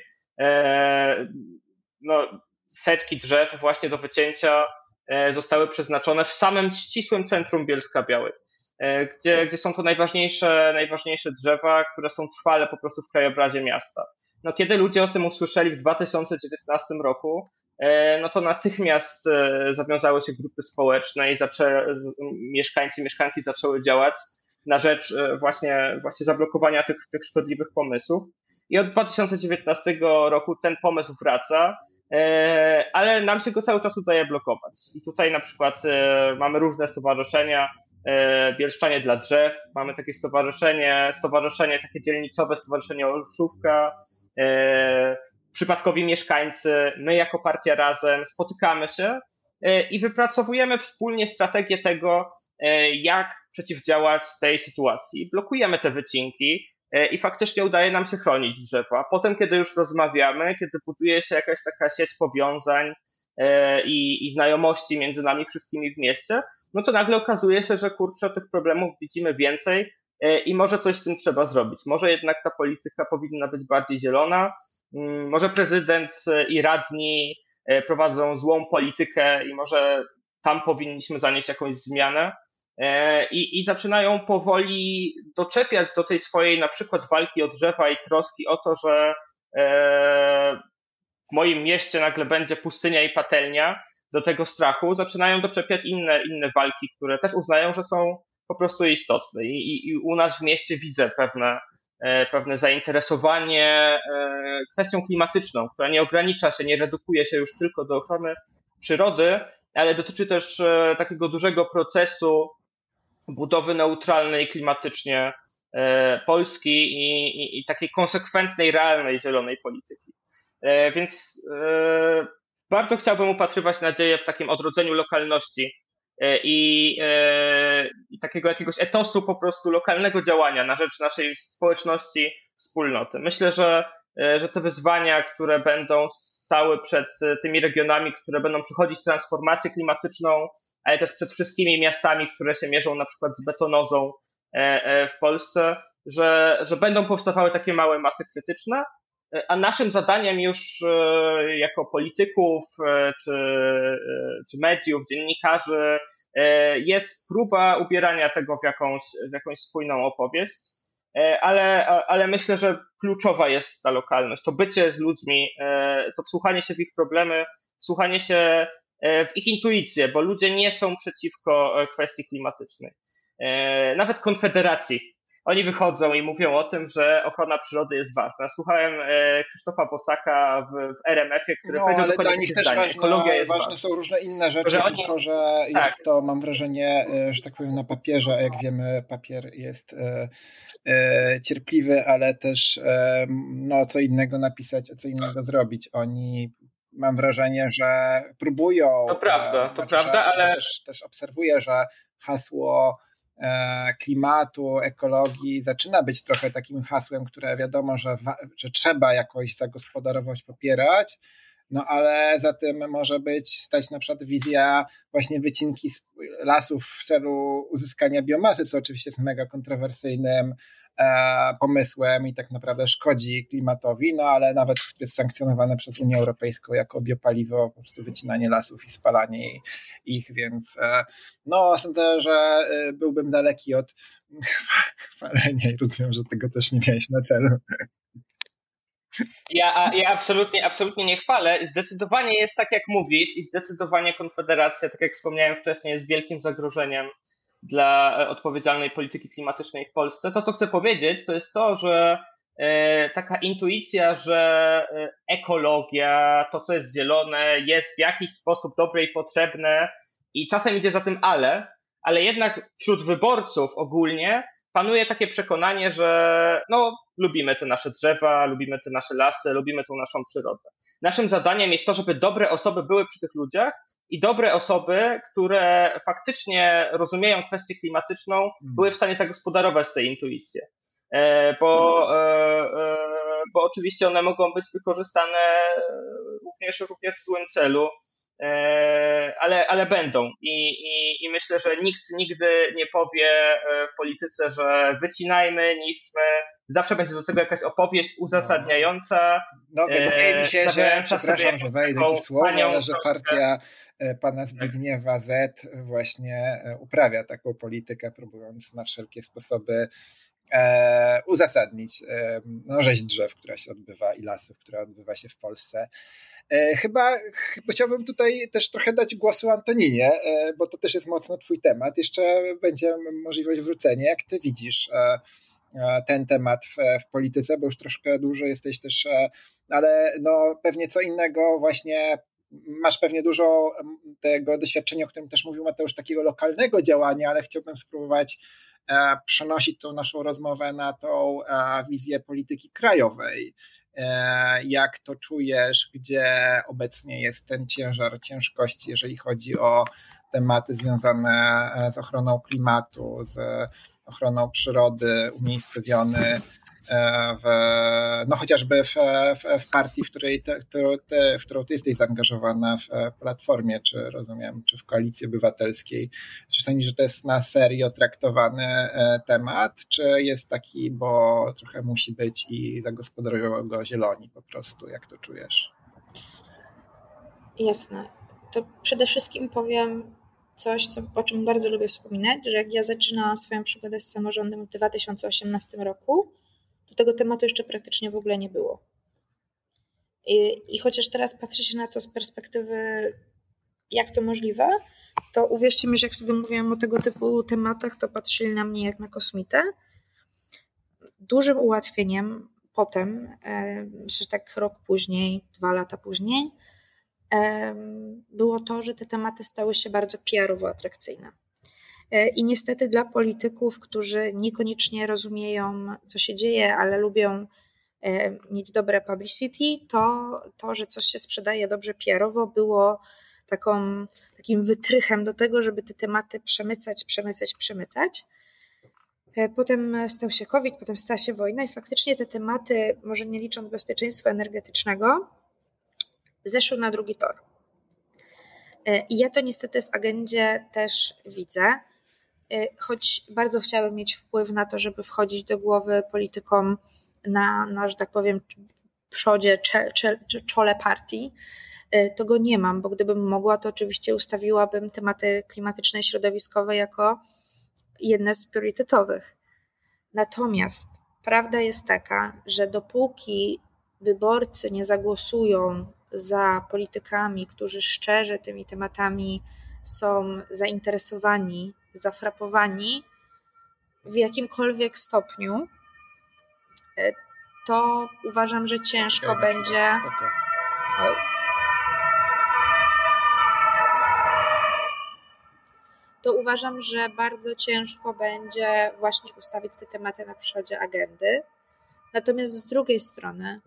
no, setki drzew właśnie do wycięcia e, zostały przeznaczone w samym ścisłym centrum Bielska Białej, e, gdzie, gdzie są to najważniejsze, najważniejsze drzewa, które są trwale po prostu w krajobrazie miasta. No, kiedy ludzie o tym usłyszeli w 2019 roku, e, no to natychmiast zawiązały się grupy społeczne i zaczę, mieszkańcy, mieszkanki zaczęły działać na rzecz właśnie, właśnie zablokowania tych, tych szkodliwych pomysłów. I od 2019 roku ten pomysł wraca. E, ale nam się go cały czas udaje blokować. I tutaj na przykład e, mamy różne stowarzyszenia, e, Bielszczanie dla drzew, mamy takie stowarzyszenie, stowarzyszenie takie dzielnicowe, stowarzyszenie Olszówka, przypadkowi mieszkańcy, my jako partia razem spotykamy się i wypracowujemy wspólnie strategię tego, jak przeciwdziałać tej sytuacji. Blokujemy te wycinki, i faktycznie udaje nam się chronić drzewa. Potem, kiedy już rozmawiamy, kiedy buduje się jakaś taka sieć powiązań e, i, i znajomości między nami wszystkimi w mieście, no to nagle okazuje się, że kurczę, tych problemów widzimy więcej e, i może coś z tym trzeba zrobić. Może jednak ta polityka powinna być bardziej zielona, mm, może prezydent i radni prowadzą złą politykę i może tam powinniśmy zanieść jakąś zmianę. E, i, i zaczynają powoli doczepiać do tej swojej na przykład walki o drzewa i troski o to, że e, w moim mieście nagle będzie pustynia i patelnia, do tego strachu zaczynają doczepiać inne, inne walki, które też uznają, że są po prostu istotne. I, i, i u nas w mieście widzę pewne, e, pewne zainteresowanie kwestią klimatyczną, która nie ogranicza się, nie redukuje się już tylko do ochrony przyrody, ale dotyczy też takiego dużego procesu budowy neutralnej klimatycznie e, Polski i, i, i takiej konsekwentnej, realnej zielonej polityki. E, więc e, bardzo chciałbym upatrywać nadzieję w takim odrodzeniu lokalności i, i, takiego jakiegoś etosu po prostu lokalnego działania na rzecz naszej społeczności, wspólnoty. Myślę, że, że te wyzwania, które będą stały przed tymi regionami, które będą przechodzić transformację klimatyczną, ale też przed wszystkimi miastami, które się mierzą na przykład z betonozą w Polsce, że, że będą powstawały takie małe masy krytyczne, a naszym zadaniem już e, jako polityków, e, czy, e, czy mediów, dziennikarzy jest próba ubierania tego w jakąś, w jakąś spójną opowieść, ale, ale myślę, że kluczowa jest ta lokalność, to bycie z ludźmi, to wsłuchanie się w ich problemy, wsłuchanie się w ich intuicję, bo ludzie nie są przeciwko kwestii klimatycznej. Nawet Konfederacji oni wychodzą i mówią o tym, że ochrona przyrody jest ważna. Słuchałem e, Krzysztofa Bosaka w, w RMF-ie, który no, powiedział ale dla nich też ważne, Ekologia jest ważne są różne inne rzeczy, że oni... tylko że tak. jest to, mam wrażenie, e, że tak powiem, na papierze, a jak wiemy, papier jest e, e, cierpliwy, ale też e, no, co innego napisać, a co innego zrobić. Oni mam wrażenie, że próbują. To prawda, to znaczy, prawda, ale. Też, też obserwuję, że hasło E, klimatu, ekologii zaczyna być trochę takim hasłem, które wiadomo, że, że trzeba jakoś zagospodarować, popierać, no ale za tym może być stać na przykład wizja właśnie wycinki lasów w celu uzyskania biomasy, co oczywiście jest mega kontrowersyjnym E, pomysłem i tak naprawdę szkodzi klimatowi, no ale nawet jest sankcjonowane przez Unię Europejską jako biopaliwo, po prostu wycinanie lasów i spalanie ich, więc e, no sądzę, że e, byłbym daleki od chwalenia i rozumiem, że tego też nie miałeś na celu. Ja, ja absolutnie, absolutnie nie chwalę. Zdecydowanie jest tak, jak mówisz, i zdecydowanie Konfederacja, tak jak wspomniałem wcześniej, jest wielkim zagrożeniem dla e, odpowiedzialnej polityki klimatycznej w Polsce. To, co chcę powiedzieć, to jest to, że e, taka intuicja, że e, ekologia, to co jest zielone, jest w jakiś sposób dobre i potrzebne i czasem idzie za tym ale, ale jednak wśród wyborców ogólnie panuje takie przekonanie, że no, lubimy te nasze drzewa, lubimy te nasze lasy, lubimy tą naszą przyrodę. Naszym zadaniem jest to, żeby dobre osoby były przy tych ludziach i dobre osoby, które faktycznie rozumieją kwestię klimatyczną, hmm. były w stanie zagospodarować te intuicje. E, bo, e, e, bo oczywiście one mogą być wykorzystane również, również w złym celu, ale, ale będą. I, i, I myślę, że nikt nigdy nie powie w polityce, że wycinajmy, niszczmy. Zawsze będzie do tego jakaś opowieść uzasadniająca. No, wydaje mi się, że, przepraszam, że wejdę ci słowo, ale że partia pana Zbigniewa Z właśnie e, uprawia taką politykę, próbując na wszelkie sposoby e, uzasadnić no, rzeź drzew, która się odbywa i lasów, która odbywa się w Polsce. Chyba, chyba chciałbym tutaj też trochę dać głosu Antoninie, bo to też jest mocno twój temat. Jeszcze będzie możliwość wrócenia. Jak ty widzisz ten temat w, w polityce, bo już troszkę dłużej jesteś też, ale no pewnie co innego właśnie masz pewnie dużo tego doświadczenia, o którym też mówił Mateusz, takiego lokalnego działania, ale chciałbym spróbować e, przenosić tą naszą rozmowę na tą e, wizję polityki krajowej. E, jak to czujesz, gdzie obecnie jest ten ciężar ciężkości, jeżeli chodzi o tematy związane z ochroną klimatu, z ochroną przyrody, umiejscowiony w, no chociażby w, w, w partii, w której te, te, w którą ty jesteś zaangażowana w Platformie, czy rozumiem, czy w Koalicji Obywatelskiej. Czy sądzisz, że to jest na serio traktowany e, temat, czy jest taki, bo trochę musi być i zagospodarują go zieloni po prostu, jak to czujesz? Jasne. To przede wszystkim powiem coś, co, o czym bardzo lubię wspominać, że jak ja zaczynałam swoją przygodę z samorządem w 2018 roku, to tego tematu jeszcze praktycznie w ogóle nie było. I, I, chociaż teraz patrzy się na to z perspektywy, jak to możliwe, to uwierzcie mi, że jak wtedy mówiłam o tego typu tematach, to patrzyli na mnie jak na kosmitę. Dużym ułatwieniem potem, że tak rok później, dwa lata później, było to, że te tematy stały się bardzo PR-owo atrakcyjne. E, I niestety dla polityków, którzy niekoniecznie rozumieją, co się dzieje, ale lubią e, mieć dobre publicity, to to, że coś się sprzedaje dobrze PR-owo, było taką, takim wytrychem do tego, żeby te tematy przemycać, przemycać, przemycać. E, potem stał się COVID, potem stała się wojna i faktycznie te tematy, może nie licząc bezpieczeństwa energetycznego, zeszły na drugi tor. I ja to niestety w agendzie też widzę, choć bardzo chciałabym mieć wpływ na to, żeby wchodzić do głowy politykom na, na że tak powiem, przodzie, czole partii, to go nie mam, bo gdybym mogła, to oczywiście ustawiłabym tematy klimatyczne i środowiskowe jako jedne z priorytetowych. Natomiast prawda jest taka, że dopóki wyborcy nie zagłosują za politykami, którzy szczerze tymi tematami są zainteresowani, zafrapowani w jakimkolwiek stopniu, e, to uważam, że ciężko będzie. To uważam, że bardzo ciężko będzie właśnie ustawić te tematy na przodzie agendy. Natomiast z drugiej strony,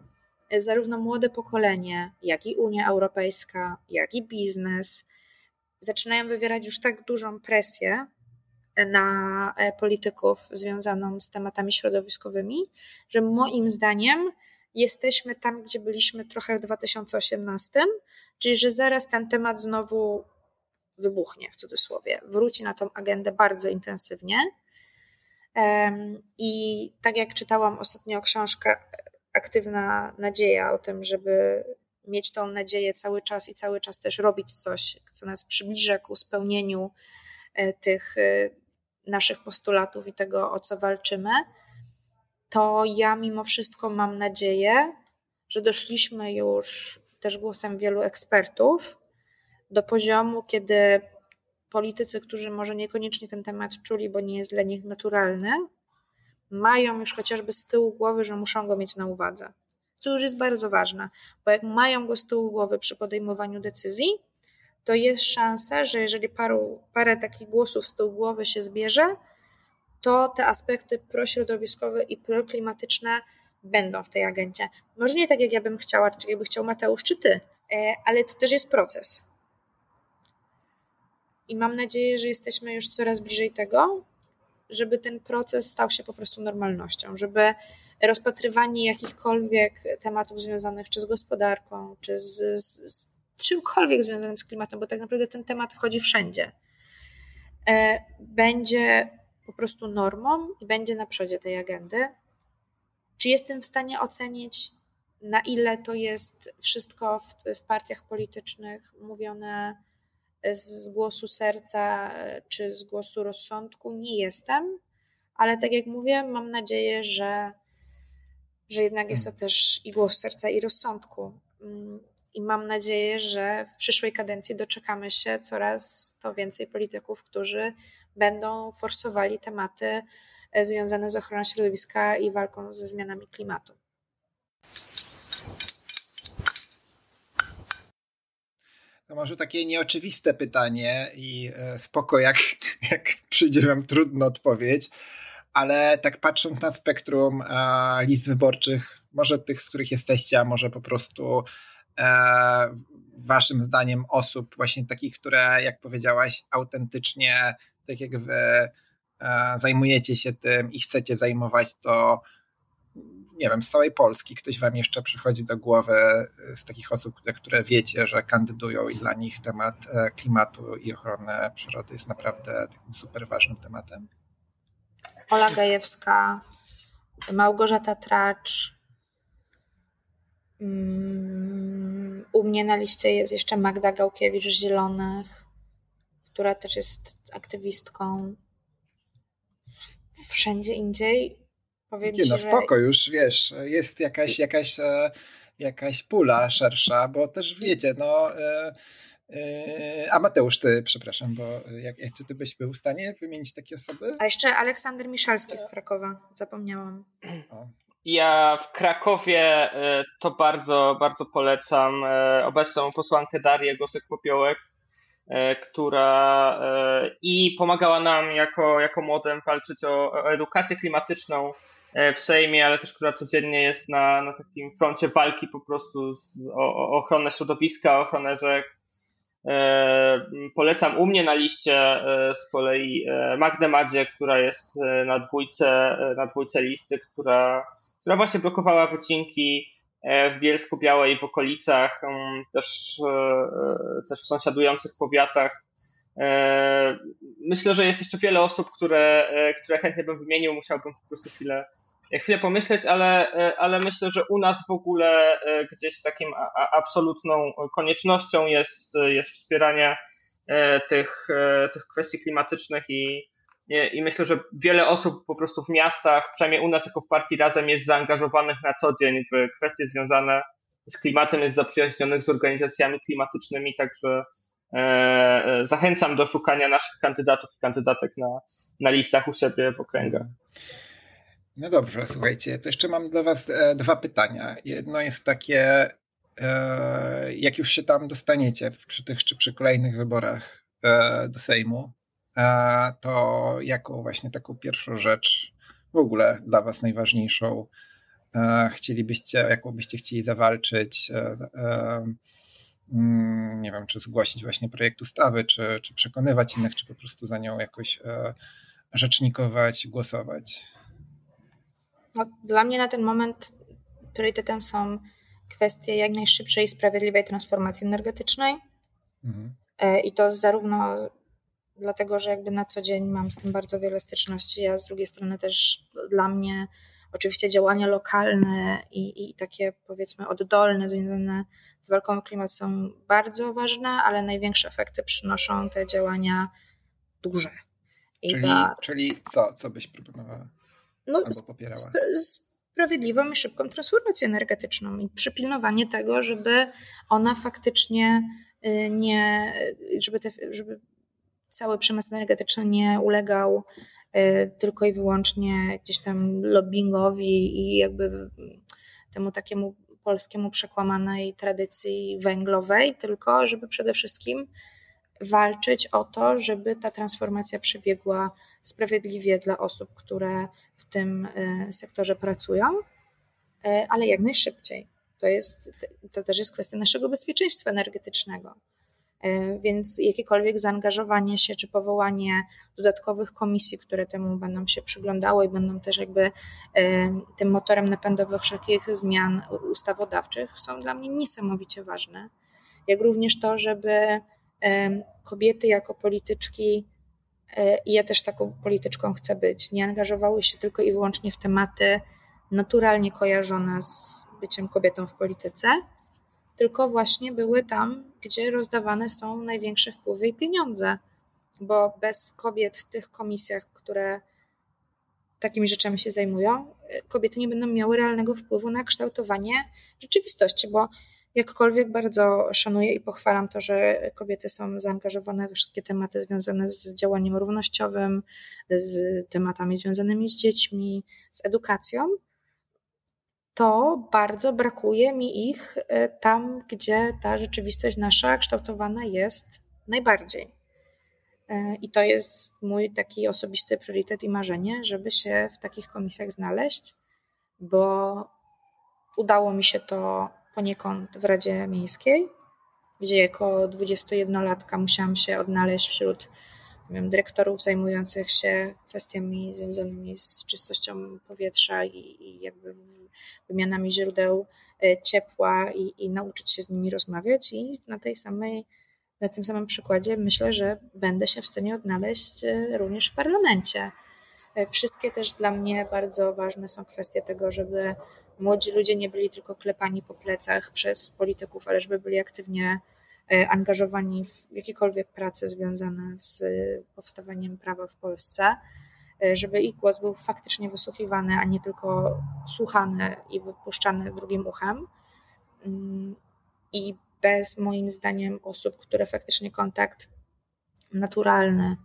zarówno młode pokolenie, jak i Unia Europejska, jak i biznes zaczynają wywierać już tak dużą presję na e, polityków związaną z tematami środowiskowymi, że moim zdaniem jesteśmy tam, gdzie byliśmy trochę w 2018, czyli że zaraz ten temat znowu wybuchnie w cudzysłowie, wróci na tą agendę bardzo intensywnie. I tak jak czytałam ostatnio książkę Aktywna Nadzieja o tym, żeby mieć tą nadzieję cały czas i cały czas też robić coś, co nas przybliża ku spełnieniu e, tych e, naszych postulatów i tego, o co walczymy, to ja mimo wszystko mam nadzieję, że doszliśmy już też głosem wielu ekspertów do poziomu, kiedy politycy, którzy może niekoniecznie ten temat czuli, bo nie jest dla nich naturalny, mają już chociażby z tyłu głowy, że muszą go mieć na uwadze. Co już jest bardzo ważne, bo jak mają go z tyłu głowy przy podejmowaniu decyzji, to jest szansa, że jeżeli paru, parę takich głosów z tyłu głowy się zbierze, to te aspekty prośrodowiskowe i proklimatyczne będą w tej agencie. Może nie tak, jak ja bym chciała, czy jakby chciał Mateusz czy ty, e, ale to też jest proces. I mam nadzieję, że jesteśmy już coraz bliżej tego, żeby ten proces stał się po prostu normalnością, żeby rozpatrywanie jakichkolwiek tematów związanych czy z gospodarką, czy z, z, z czymkolwiek związanym z klimatem, bo tak naprawdę ten temat wchodzi wszędzie, e, będzie po prostu normą i będzie na przodzie tej agendy. Czy jestem w stanie ocenić, na ile to jest wszystko w, w partiach politycznych mówione z głosu serca czy z głosu rozsądku? Nie jestem, ale tak jak mówię, mam nadzieję, że, że jednak jest to też i głos serca, i rozsądku. Mm, I mam nadzieję, że w przyszłej kadencji doczekamy się coraz to więcej polityków, którzy będą forsowali tematy e, związane z ochroną środowiska i walką ze zmianami klimatu. To może takie nieoczywiste pytanie i e, spoko, jak, jak przyjdzie wam trudno odpowiedź, ale tak patrząc na spektrum e, list wyborczych, może tych, z których jesteście, a może po prostu e, waszym zdaniem osób właśnie takich, które, jak powiedziałaś, autentycznie tak jak wy e, zajmujecie się tym i chcecie zajmować, to nie wiem, z całej Polski ktoś wam jeszcze przychodzi do głowy z takich osób, które wiecie, że kandydują i dla nich temat klimatu i ochrony przyrody jest naprawdę takim super ważnym tematem? Ola Gajewska, Małgorzata Tracz. Mm, u mnie na liście jest jeszcze Magda Gałkiewicz z Zielonych która też jest aktywistką wszędzie indziej. Powiem Nie, no ci, spoko, że... już wiesz, jest jakaś, jakaś, e, jakaś pula szersza, bo też wiecie, no. E, a Mateusz, ty, przepraszam, bo jak, jak ty byś był w stanie wymienić takie osoby? A jeszcze Aleksander Miszalski z Krakowa, zapomniałam. O. Ja w Krakowie to bardzo, bardzo polecam obecną posłankę Darię Gosek-Popiołek, E, która e, i pomagała nam jako, jako młodym walczyć o, o edukację klimatyczną e, w Sejmie, ale też która codziennie jest na, na takim froncie walki po prostu z, o, o ochronę środowiska, ochronę rzek. Polecam u mnie na liście z kolei Magdę Madzie, która jest na dwójce, na dwójce listy, która, która właśnie blokowała wycinki w Bielsku Białej, w okolicach, też, też w sąsiadujących powiatach. Myślę, że jest jeszcze wiele osób, które, które chętnie bym wymienił, musiałbym po prostu chwilę chwilę pomyśleć, ale, e, ale myślę, że u nas w ogóle e, gdzieś takim absolutną koniecznością jest, jest wspieranie e, tych, tych kwestii klimatycznych i, i myślę, że wiele osób po prostu w miastach, przynajmniej u nas jako w partii Razem jest zaangażowanych na co dzień w kwestie związane z klimatem, jest zaprzyjaźnionych z organizacjami klimatycznymi, także zachęcam do szukania naszych kandydatów i kandydatek na, na listach u siebie w okręgach. No dobrze, słuchajcie, to jeszcze mam dla Was e, dwa pytania. Jedno jest takie, e, jak już się tam dostaniecie przy tych czy przy kolejnych wyborach e, do Sejmu, to jaką właśnie taką pierwszą rzecz w ogóle dla Was najważniejszą chcielibyście, jaką byście chcieli zawalczyć? Mm, nie wiem, czy zgłosić właśnie projekt ustawy, czy, czy przekonywać innych, czy po prostu za nią jakoś rzecznikować, głosować. No, dla mnie na ten moment priorytetem są kwestie jak najszybszej i sprawiedliwej transformacji energetycznej. Mhm. E, I to zarówno dlatego, że jakby na co dzień mam z tym bardzo wiele styczności, a z drugiej strony też dla mnie oczywiście działania lokalne i, i takie powiedzmy oddolne, związane z walką o klimat są bardzo ważne, ale największe efekty przynoszą te działania duże. czyli, ta... czyli co, co byś proponowała? No, albo popierała? sprawiedliwą i szybką transformację energetyczną i przypilnowanie tego, żeby ona faktycznie y, nie, żeby, te, żeby cały przemysł energetyczny nie ulegał y, tylko i wyłącznie gdzieś tam lobbyingowi i jakby temu takiemu polskiemu przekłamanej tradycji węglowej, tylko żeby przede wszystkim walczyć o to, żeby ta transformacja przebiegła sprawiedliwie dla osób, które w tym e, sektorze pracują, e, ale jak najszybciej. To, jest, to też jest kwestia naszego bezpieczeństwa energetycznego. E, więc jakiekolwiek zaangażowanie się czy powołanie dodatkowych komisji, które temu będą się przyglądały i będą też jakby tym motorem napędowym wszelkich zmian ustawodawczych, są dla mnie niesamowicie ważne. Jak również to, żeby kobiety jako polityczki, i ja też taką polityczką chcę być, nie angażowały się tylko i wyłącznie w tematy naturalnie kojarzone z byciem kobietą w polityce, tylko właśnie były tam, gdzie rozdawane są największe wpływy i pieniądze. Bo bez kobiet w tych komisjach, które takimi rzeczami się zajmują, e, kobiety nie będą miały realnego wpływu na kształtowanie rzeczywistości, bo Jakkolwiek bardzo szanuję i pochwalam to, że kobiety są zaangażowane we wszystkie tematy związane z działaniem równościowym, z tematami związanymi z dziećmi, z edukacją, to bardzo brakuje mi ich e, tam, gdzie ta rzeczywistość nasza kształtowana jest najbardziej. E, I to jest mój taki osobisty priorytet i marzenie, żeby się w takich komisjach znaleźć, bo udało mi się to poniekąd w Radzie Miejskiej, gdzie jako 21-latka musiałam się odnaleźć wśród wiem, dyrektorów zajmujących się kwestiami związanymi z czystością powietrza i, i jakby wymianami źródeł e, ciepła i, i nauczyć się z nimi rozmawiać i na tej samej na tym samym przykładzie myślę, że będę się w stanie odnaleźć e, również w parlamencie. E, wszystkie też dla mnie bardzo ważne są kwestie tego, żeby młodzi ludzie nie byli tylko klepani po plecach przez polityków, ale żeby byli aktywnie e, angażowani w jakiekolwiek prace związane z e, powstawaniem prawa w Polsce, e, żeby ich głos był faktycznie wysłuchiwany, a nie tylko słuchany i wypuszczany drugim uchem. Mm, I bez moim zdaniem osób, które faktycznie kontakt naturalny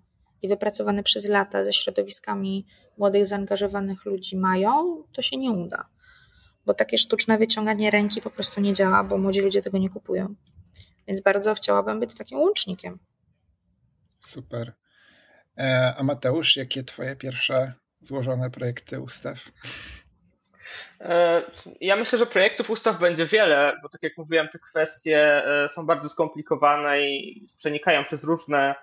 i wypracowany przez lata ze środowiskami młodych, zaangażowanych ludzi mają, to się nie uda bo takie sztuczne wyciąganie ręki po prostu nie działa, bo młodzi ludzie tego nie kupują. Więc bardzo chciałabym być takim łącznikiem. Super. E, a Mateusz, jakie twoje pierwsze złożone projekty ustaw? E, ja myślę, że projektów ustaw będzie wiele, bo tak jak mówiłem, te kwestie e, są bardzo skomplikowane i przenikają przez różne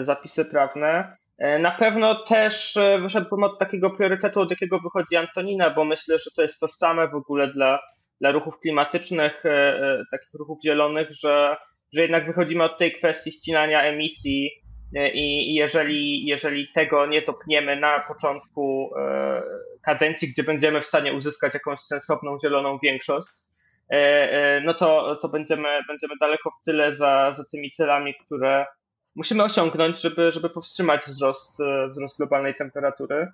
zapisy prawne. E, na pewno też e, wyszedłbym od takiego priorytetu, od jakiego wychodzi Antonina, bo myślę, że to jest tożsame w ogóle dla, dla ruchów klimatycznych, takich ruchów zielonych, że, że jednak wychodzimy od tej kwestii ścinania emisji i jeżeli, jeżeli tego nie topniemy na początku kadencji, gdzie będziemy w stanie uzyskać jakąś sensowną zieloną większość, no to, to będziemy, będziemy daleko w tyle za, za tymi celami, które musimy osiągnąć, żeby, żeby powstrzymać wzrost, e, wzrost globalnej temperatury.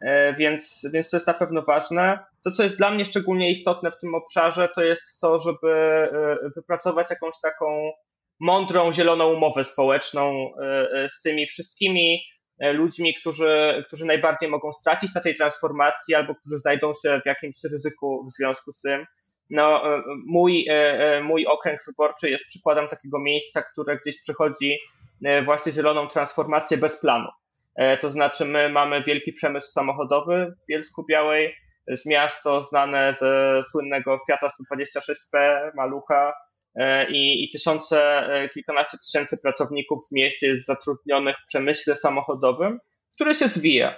E, więc, więc to jest na pewno ważne. To, co jest dla mnie szczególnie istotne w tym obszarze, to jest to, żeby e, wypracować jakąś taką mądrą, zieloną umowę społeczną z tymi wszystkimi ludźmi, którzy, którzy najbardziej mogą stracić na tej transformacji albo którzy znajdą się w jakimś ryzyku w związku z tym. No, mój, mój okręg wyborczy jest przykładem takiego miejsca, które gdzieś przychodzi właśnie zieloną transformację bez planu. E, to znaczy, my mamy wielki przemysł samochodowy w Bielsku Białej, z miasto znane ze słynnego Fiata 126P, Malucha e, i, i tysiące, kilkanaście tysięcy pracowników w mieście jest zatrudnionych w przemyśle samochodowym, który się zwija.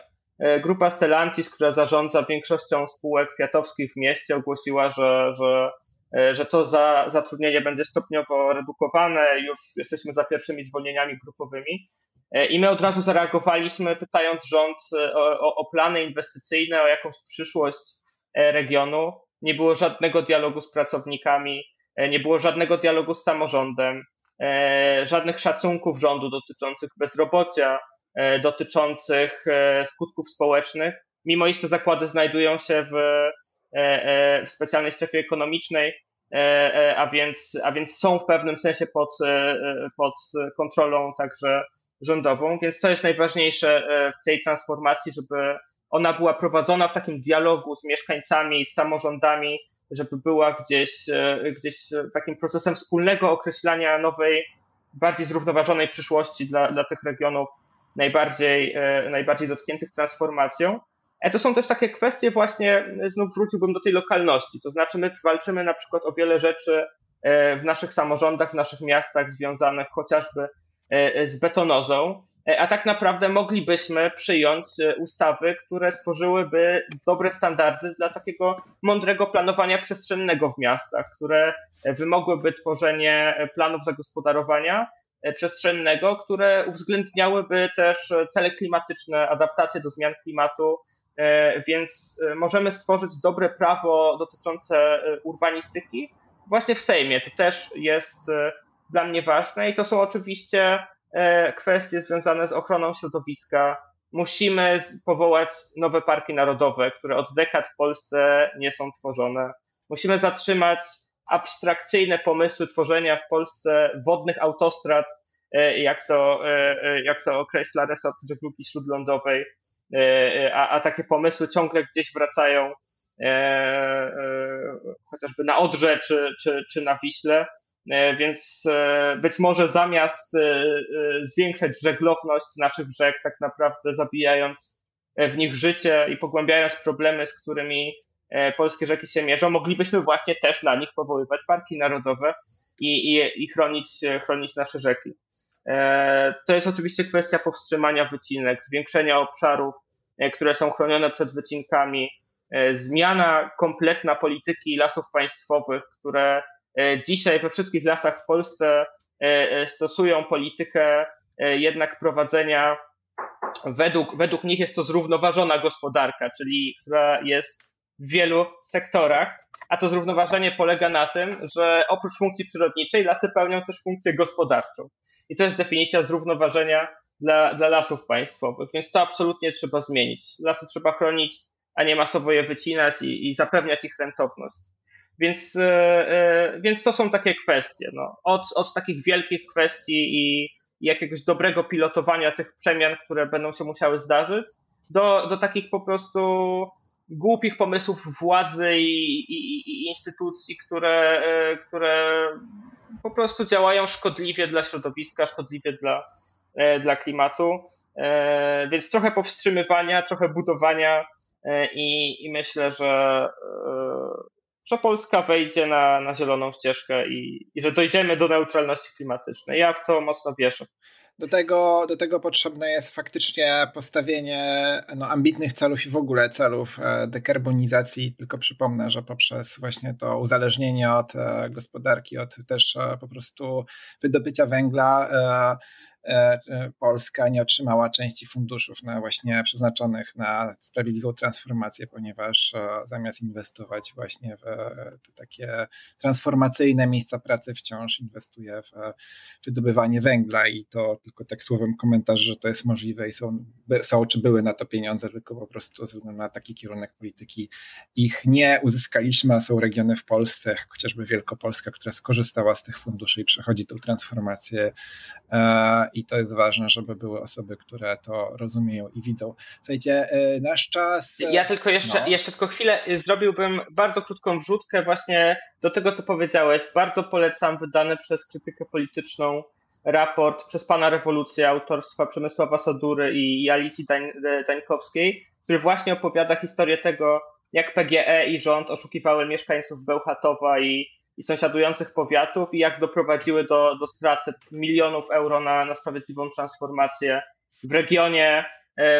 Grupa Stellantis, która zarządza większością spółek fiatowskich w mieście, ogłosiła, że, że E, że to za, zatrudnienie będzie stopniowo redukowane, już jesteśmy za pierwszymi zwolnieniami grupowymi. E, I my od razu zareagowaliśmy, pytając rząd e, o, o plany inwestycyjne, o jakąś przyszłość regionu. Nie było żadnego dialogu z pracownikami, nie było żadnego dialogu z samorządem, żadnych szacunków rządu dotyczących bezrobocia, dotyczących skutków społecznych, mimo iż te zakłady znajdują się w, w specjalnej strefie ekonomicznej, E, e, a więc, a więc są w pewnym sensie pod, e, pod kontrolą także rządową, więc to jest najważniejsze w tej transformacji, żeby ona była prowadzona w takim dialogu z mieszkańcami, z samorządami, żeby była gdzieś, gdzieś takim procesem wspólnego określania nowej, bardziej zrównoważonej przyszłości dla, dla tych regionów najbardziej, najbardziej dotkniętych transformacją. E, to są też takie kwestie właśnie, znów wróciłbym do tej lokalności, to znaczy my walczymy na przykład o wiele rzeczy e, w naszych samorządach, w naszych miastach związanych chociażby e, z betonozą, a tak naprawdę moglibyśmy przyjąć ustawy, które stworzyłyby dobre standardy dla takiego mądrego planowania przestrzennego w miastach, które wymogłyby tworzenie planów zagospodarowania przestrzennego, które uwzględniałyby też cele klimatyczne, adaptację do zmian klimatu, E, więc e, możemy stworzyć dobre prawo dotyczące e, urbanistyki właśnie w Sejmie. To też jest dla mnie ważne i to są oczywiście kwestie związane z ochroną środowiska. Musimy powołać nowe parki narodowe, które od dekad w Polsce nie są tworzone. Musimy zatrzymać abstrakcyjne pomysły tworzenia w Polsce wodnych autostrad, jak to, jak to określa resort żeglugi śródlądowej. E, e, a, a takie pomysły ciągle gdzieś wracają e, chociażby na Odrze czy, czy, czy na Wiśle. Więc być może zamiast zwiększać żeglowność naszych rzek, tak naprawdę zabijając w nich życie i pogłębiając problemy, z którymi polskie rzeki się mierzą, moglibyśmy właśnie też na nich powoływać parki narodowe i, i, i chronić, chronić nasze rzeki. E, to jest oczywiście kwestia powstrzymania wycinek, zwiększenia obszarów, e, które są chronione przed wycinkami, e, zmiana kompletna polityki lasów państwowych, które dzisiaj we wszystkich lasach w Polsce stosują politykę jednak prowadzenia według, według nich jest to zrównoważona gospodarka, czyli która jest w wielu sektorach, a to zrównoważenie polega na tym, że oprócz funkcji przyrodniczej lasy pełnią też funkcję gospodarczą. I to jest definicja zrównoważenia dla, dla lasów państwowych, więc to absolutnie trzeba zmienić. Lasy trzeba chronić, a nie masowo je wycinać i, i zapewniać ich rentowność. Więc, yy, więc to są takie kwestie. No. Od, od takich wielkich kwestii i, jakiegoś dobrego pilotowania tych przemian, które będą się musiały zdarzyć, do, do takich po prostu głupich pomysłów władzy i, i, i instytucji, które, e, które po prostu działają szkodliwie dla środowiska, szkodliwie dla, e, dla klimatu. E, więc trochę powstrzymywania, trochę budowania i, i myślę, że, że Polska wejdzie na, na zieloną ścieżkę i, i że dojdziemy do neutralności klimatycznej. Ja w to mocno wierzę. Do tego, do tego potrzebne jest faktycznie postawienie no, ambitnych celów i w ogóle celów e, dekarbonizacji. Tylko przypomnę, że poprzez właśnie to uzależnienie od e, gospodarki, od też e, po prostu wydobycia węgla, Polska nie otrzymała części funduszów na właśnie przeznaczonych na sprawiedliwą transformację, ponieważ e, zamiast inwestować właśnie w te takie transformacyjne miejsca pracy, wciąż inwestuje w wydobywanie węgla. I to tylko tak słowem komentarz, że to jest możliwe i są, są czy były na to pieniądze, tylko po prostu ze względu na taki kierunek polityki ich nie uzyskaliśmy, a są regiony w Polsce, chociażby Wielkopolska, która skorzystała z tych funduszy i przechodzi tą transformację i to jest ważne, żeby były osoby, które to rozumieją i widzą. Słuchajcie, e, nasz czas. E, ja tylko jeszcze, no. jeszcze tylko chwilę zrobiłbym bardzo krótką wrzutkę właśnie do tego, co powiedziałeś. Bardzo polecam wydany przez krytykę polityczną raport przez pana rewolucję autorstwa Przemysława Sadury i Alicji Dańkowskiej, który właśnie opowiada historię tego, jak PGE i rząd oszukiwały mieszkańców Bełchatowa i i sąsiadujących powiatów i jak doprowadziły do, do straty milionów euro na, na sprawiedliwą transformację w regionie,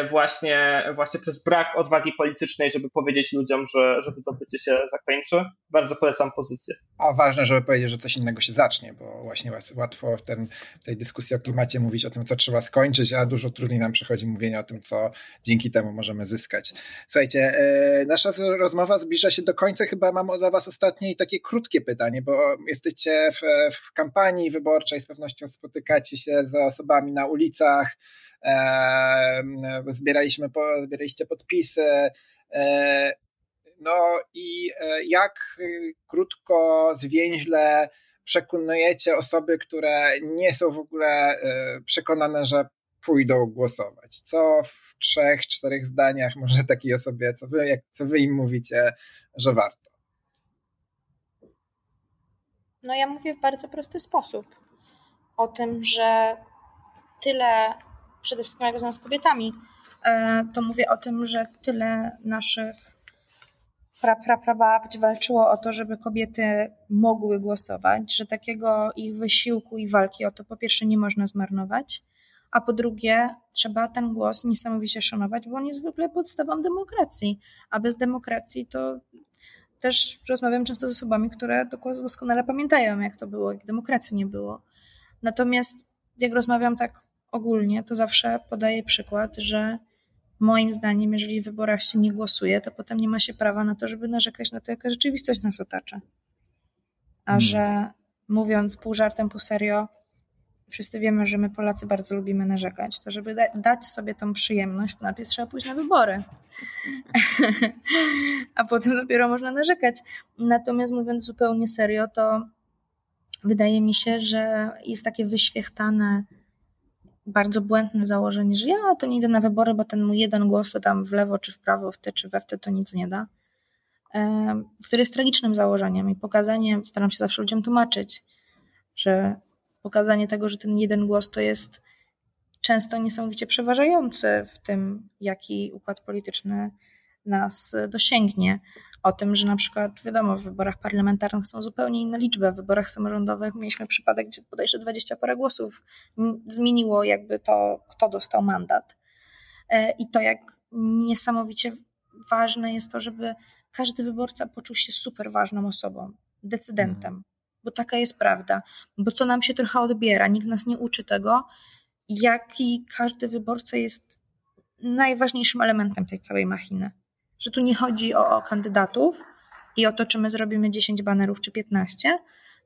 właśnie, właśnie przez brak odwagi politycznej, żeby powiedzieć ludziom, że, że wydobycie się zakończy. Bardzo polecam pozycję. A ważne, żeby powiedzieć, że coś innego się zacznie, bo właśnie łatwo w, ten, w tej dyskusji o klimacie mówić o tym, co trzeba skończyć, a dużo trudniej nam przychodzi mówienie o tym, co dzięki temu możemy zyskać. Słuchajcie, e, nasza rozmowa zbliża się do końca. Chyba mam dla Was ostatnie i takie krótkie pytanie, bo jesteście w, w kampanii wyborczej, z pewnością spotykacie się z osobami na ulicach, zbieraliśmy, zbieraliście podpisy. E, no i e, jak krótko, zwięźle przekonujecie osoby, które nie są w ogóle e, przekonane, że pójdą głosować? Co w trzech, czterech zdaniach może takiej osobie, co wy, jak, co wy im mówicie, że warto? No ja mówię w bardzo prosty sposób o tym, że tyle przede wszystkim jak rozmawiam z kobietami, e, to mówię o tym, że tyle naszych pra, pra, prababć walczyło o to, żeby kobiety mogły głosować, że takiego ich wysiłku i walki o to po pierwsze nie można zmarnować, a po drugie trzeba ten głos niesamowicie szanować, bo on jest ogóle podstawą demokracji, a bez demokracji to też rozmawiam często z osobami, które doskonale pamiętają, jak to było, jak demokracji nie było. Natomiast jak rozmawiam tak ogólnie, to zawsze podaję przykład, że moim zdaniem, jeżeli w wyborach się nie głosuje, to potem nie ma się prawa na to, żeby narzekać na to, jaka rzeczywistość nas otacza. A hmm. że mówiąc pół żartem, pół serio, wszyscy wiemy, że my Polacy bardzo lubimy narzekać, to żeby da dać sobie tą przyjemność, to najpierw trzeba pójść na wybory. A potem dopiero można narzekać. Natomiast mówiąc zupełnie serio, to wydaje mi się, że jest takie wyświechtane bardzo błędne założenie, że ja to nie idę na wybory, bo ten mój jeden głos to tam w lewo czy w prawo, w te czy we w te to nic nie da, które jest tragicznym założeniem i pokazanie, staram się zawsze ludziom tłumaczyć, że pokazanie tego, że ten jeden głos to jest często niesamowicie przeważający w tym, jaki układ polityczny nas dosięgnie, o tym, że na przykład, wiadomo, w wyborach parlamentarnych są zupełnie inne liczby. W wyborach samorządowych mieliśmy przypadek, gdzie bodajże 20 parę głosów zmieniło jakby to, kto dostał mandat. E, I to, jak niesamowicie ważne jest to, żeby każdy wyborca poczuł się super ważną osobą, decydentem, mm. bo taka jest prawda, bo to nam się trochę odbiera. Nikt nas nie uczy tego, jaki każdy wyborca jest najważniejszym elementem tej całej machiny że tu nie chodzi o, o kandydatów i o to, czy my zrobimy 10 banerów czy 15,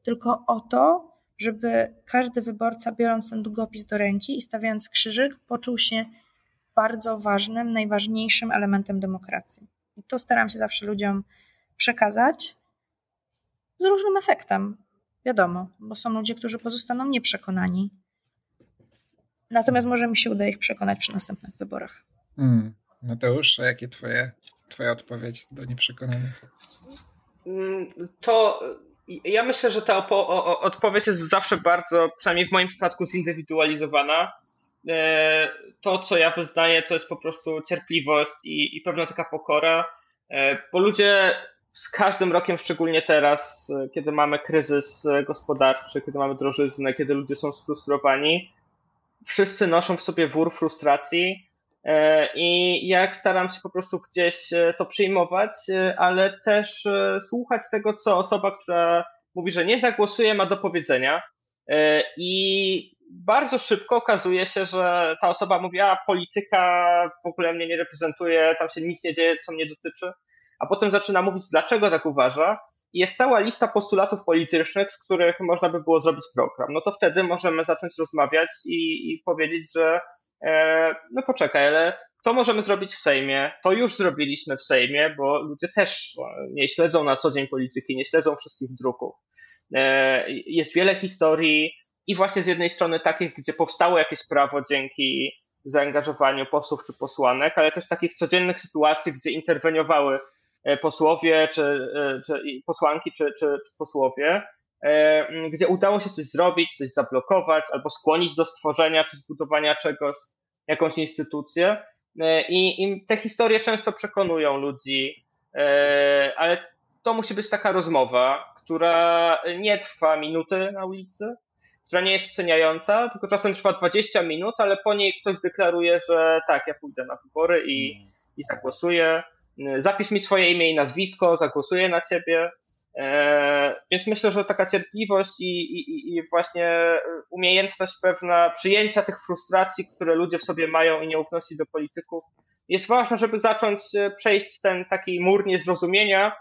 tylko o to, żeby każdy wyborca, biorąc ten długopis do ręki i stawiając krzyżyk, poczuł się bardzo ważnym, najważniejszym elementem demokracji. I to staram się zawsze ludziom przekazać z różnym efektem. Wiadomo, bo są ludzie, którzy pozostaną nieprzekonani. Natomiast może mi się uda ich przekonać przy następnych wyborach. Mm. Mateusz, a jakie twoje, twoja odpowiedź do nieprzekonanych? Mm, to ja myślę, że ta odpowiedź jest zawsze bardzo, przynajmniej w moim przypadku, zindywidualizowana. E, to, co ja wyznaję, to jest po prostu cierpliwość i, i pewna taka pokora, e, bo ludzie z każdym rokiem, szczególnie teraz, kiedy mamy kryzys gospodarczy, kiedy mamy drożyznę, kiedy ludzie są sfrustrowani, wszyscy noszą w sobie wór frustracji e, i jak staram się po prostu gdzieś e, to przyjmować, ale też słuchać tego, co osoba, która mówi, że nie zagłosuje, ma do powiedzenia. I bardzo szybko okazuje się, że ta osoba mówi, a polityka w ogóle mnie nie reprezentuje, tam się nic nie dzieje, co mnie dotyczy. A potem zaczyna mówić, dlaczego tak uważa jest cała lista postulatów politycznych, z których można by było zrobić program. No to wtedy możemy zacząć rozmawiać i, i powiedzieć, że e, no poczekaj, ale to możemy zrobić w Sejmie, to już zrobiliśmy w Sejmie, bo ludzie też nie śledzą na co dzień polityki, nie śledzą wszystkich druków. E, jest wiele historii i właśnie z jednej strony takich, gdzie powstało jakieś prawo dzięki zaangażowaniu posłów czy posłanek, ale też takich codziennych sytuacji, gdzie interweniowały E, posłowie, czy, e, czy posłanki, czy, czy, czy posłowie, e, gdzie udało się coś zrobić, coś zablokować, albo skłonić do stworzenia czy zbudowania czegoś, jakąś instytucję. I, I te historie często przekonują ludzi, ale to musi być taka rozmowa, która nie trwa minuty na ulicy, która nie jest wceniająca, tylko czasem trwa 20 minut, ale po niej ktoś deklaruje, że tak, ja pójdę na wybory i, i zagłosuję zapisz mi swoje imię i nazwisko, zagłosuję na ciebie. E, więc myślę, że taka cierpliwość i, i, i, właśnie umiejętność pewna przyjęcia tych frustracji, które ludzie w sobie mają i nieufności do polityków, jest ważna, żeby zacząć e, przejść ten taki mur niezrozumienia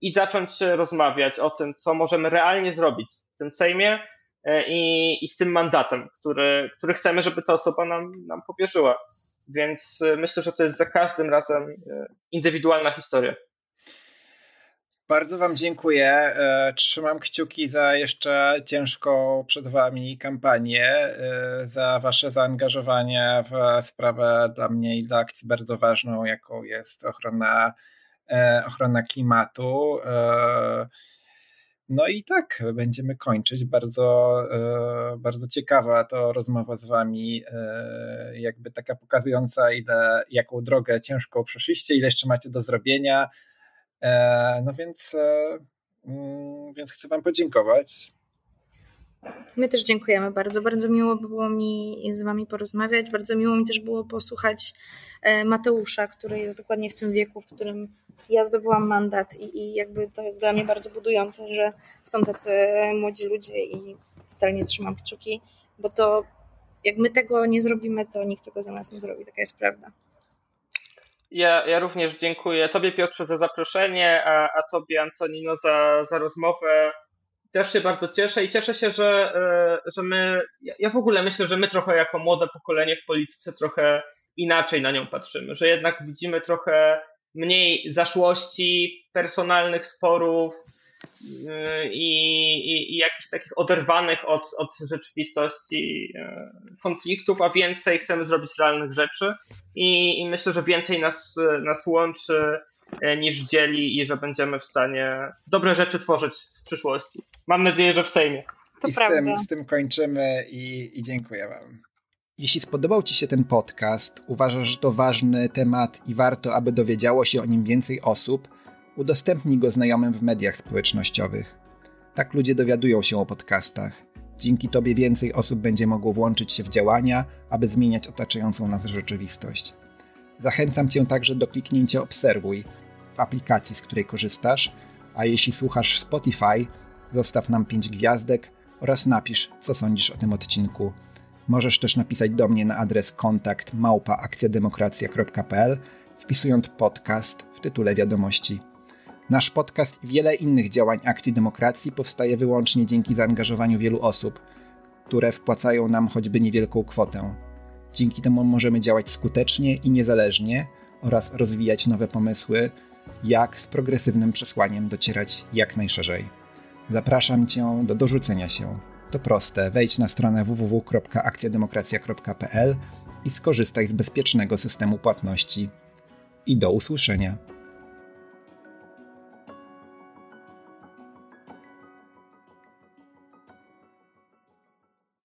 i zacząć rozmawiać o tym, co możemy realnie zrobić w tym Sejmie e, i, i z tym mandatem, który, który chcemy, żeby ta osoba nam, nam powierzyła. Więc e, myślę, że to jest za każdym razem e, indywidualna historia. Bardzo Wam dziękuję. E, trzymam kciuki za jeszcze ciężką przed Wami kampanię, za Wasze zaangażowanie w sprawę dla mnie i dla akcji bardzo ważną, jaką jest ochrona, ochrona klimatu. No i tak, będziemy kończyć. Bardzo, e, bardzo ciekawa to rozmowa z Wami, e, jakby taka pokazująca, ile, jaką drogę ciężką przeszliście, ile jeszcze macie do zrobienia. E, no więc, mm, więc chcę Wam podziękować. My też dziękujemy bardzo. Bardzo miło było mi z Wami porozmawiać. Bardzo miło mi też było posłuchać Mateusza, który jest dokładnie w tym wieku, w którym ja zdobyłam mandat i, i jakby to jest dla mnie bardzo budujące, że są tacy młodzi ludzie i totalnie trzymam kciuki, bo to jak my tego nie zrobimy, to nikt tego za nas nie zrobi, taka jest prawda. Ja, ja również dziękuję Tobie Piotrze za zaproszenie, a, a Tobie Antonino za, za rozmowę. Też się bardzo cieszę i cieszę się, że, e, że my, ja w ogóle myślę, że my trochę jako młode pokolenie w polityce trochę inaczej na nią patrzymy, że jednak widzimy trochę mniej zaszłości, personalnych sporów i, i, i jakichś takich oderwanych od, od rzeczywistości yy, konfliktów, a więcej chcemy zrobić realnych rzeczy i, i myślę, że więcej nas, nas łączy yy, niż dzieli i że będziemy w stanie dobre rzeczy tworzyć w przyszłości. Mam nadzieję, że w Sejmie. To I z tym, z tym kończymy i, i dziękuję Wam. Jeśli spodobał Ci się ten podcast, uważasz, że to ważny temat i warto, aby dowiedziało się o nim więcej osób, udostępnij go znajomym w mediach społecznościowych. Tak ludzie dowiadują się o podcastach. Dzięki Tobie więcej osób będzie mogło włączyć się w działania, aby zmieniać otaczającą nas rzeczywistość. Zachęcam Cię także do kliknięcia Obserwuj w aplikacji, z której korzystasz, a jeśli słuchasz w Spotify, zostaw nam 5 gwiazdek oraz napisz, co sądzisz o tym odcinku Możesz też napisać do mnie na adres kontakt małpaakcjademokracja.pl wpisując podcast w tytule wiadomości. Nasz podcast i wiele innych działań Akcji Demokracji powstaje wyłącznie dzięki zaangażowaniu wielu osób, które wpłacają nam choćby niewielką kwotę. Dzięki temu możemy działać skutecznie i niezależnie oraz rozwijać nowe pomysły, jak z progresywnym przesłaniem docierać jak najszerzej. Zapraszam Cię do dorzucenia się. To proste. Wejdź na stronę www.akcjademokracja.pl i skorzystaj z bezpiecznego systemu płatności. I do usłyszenia.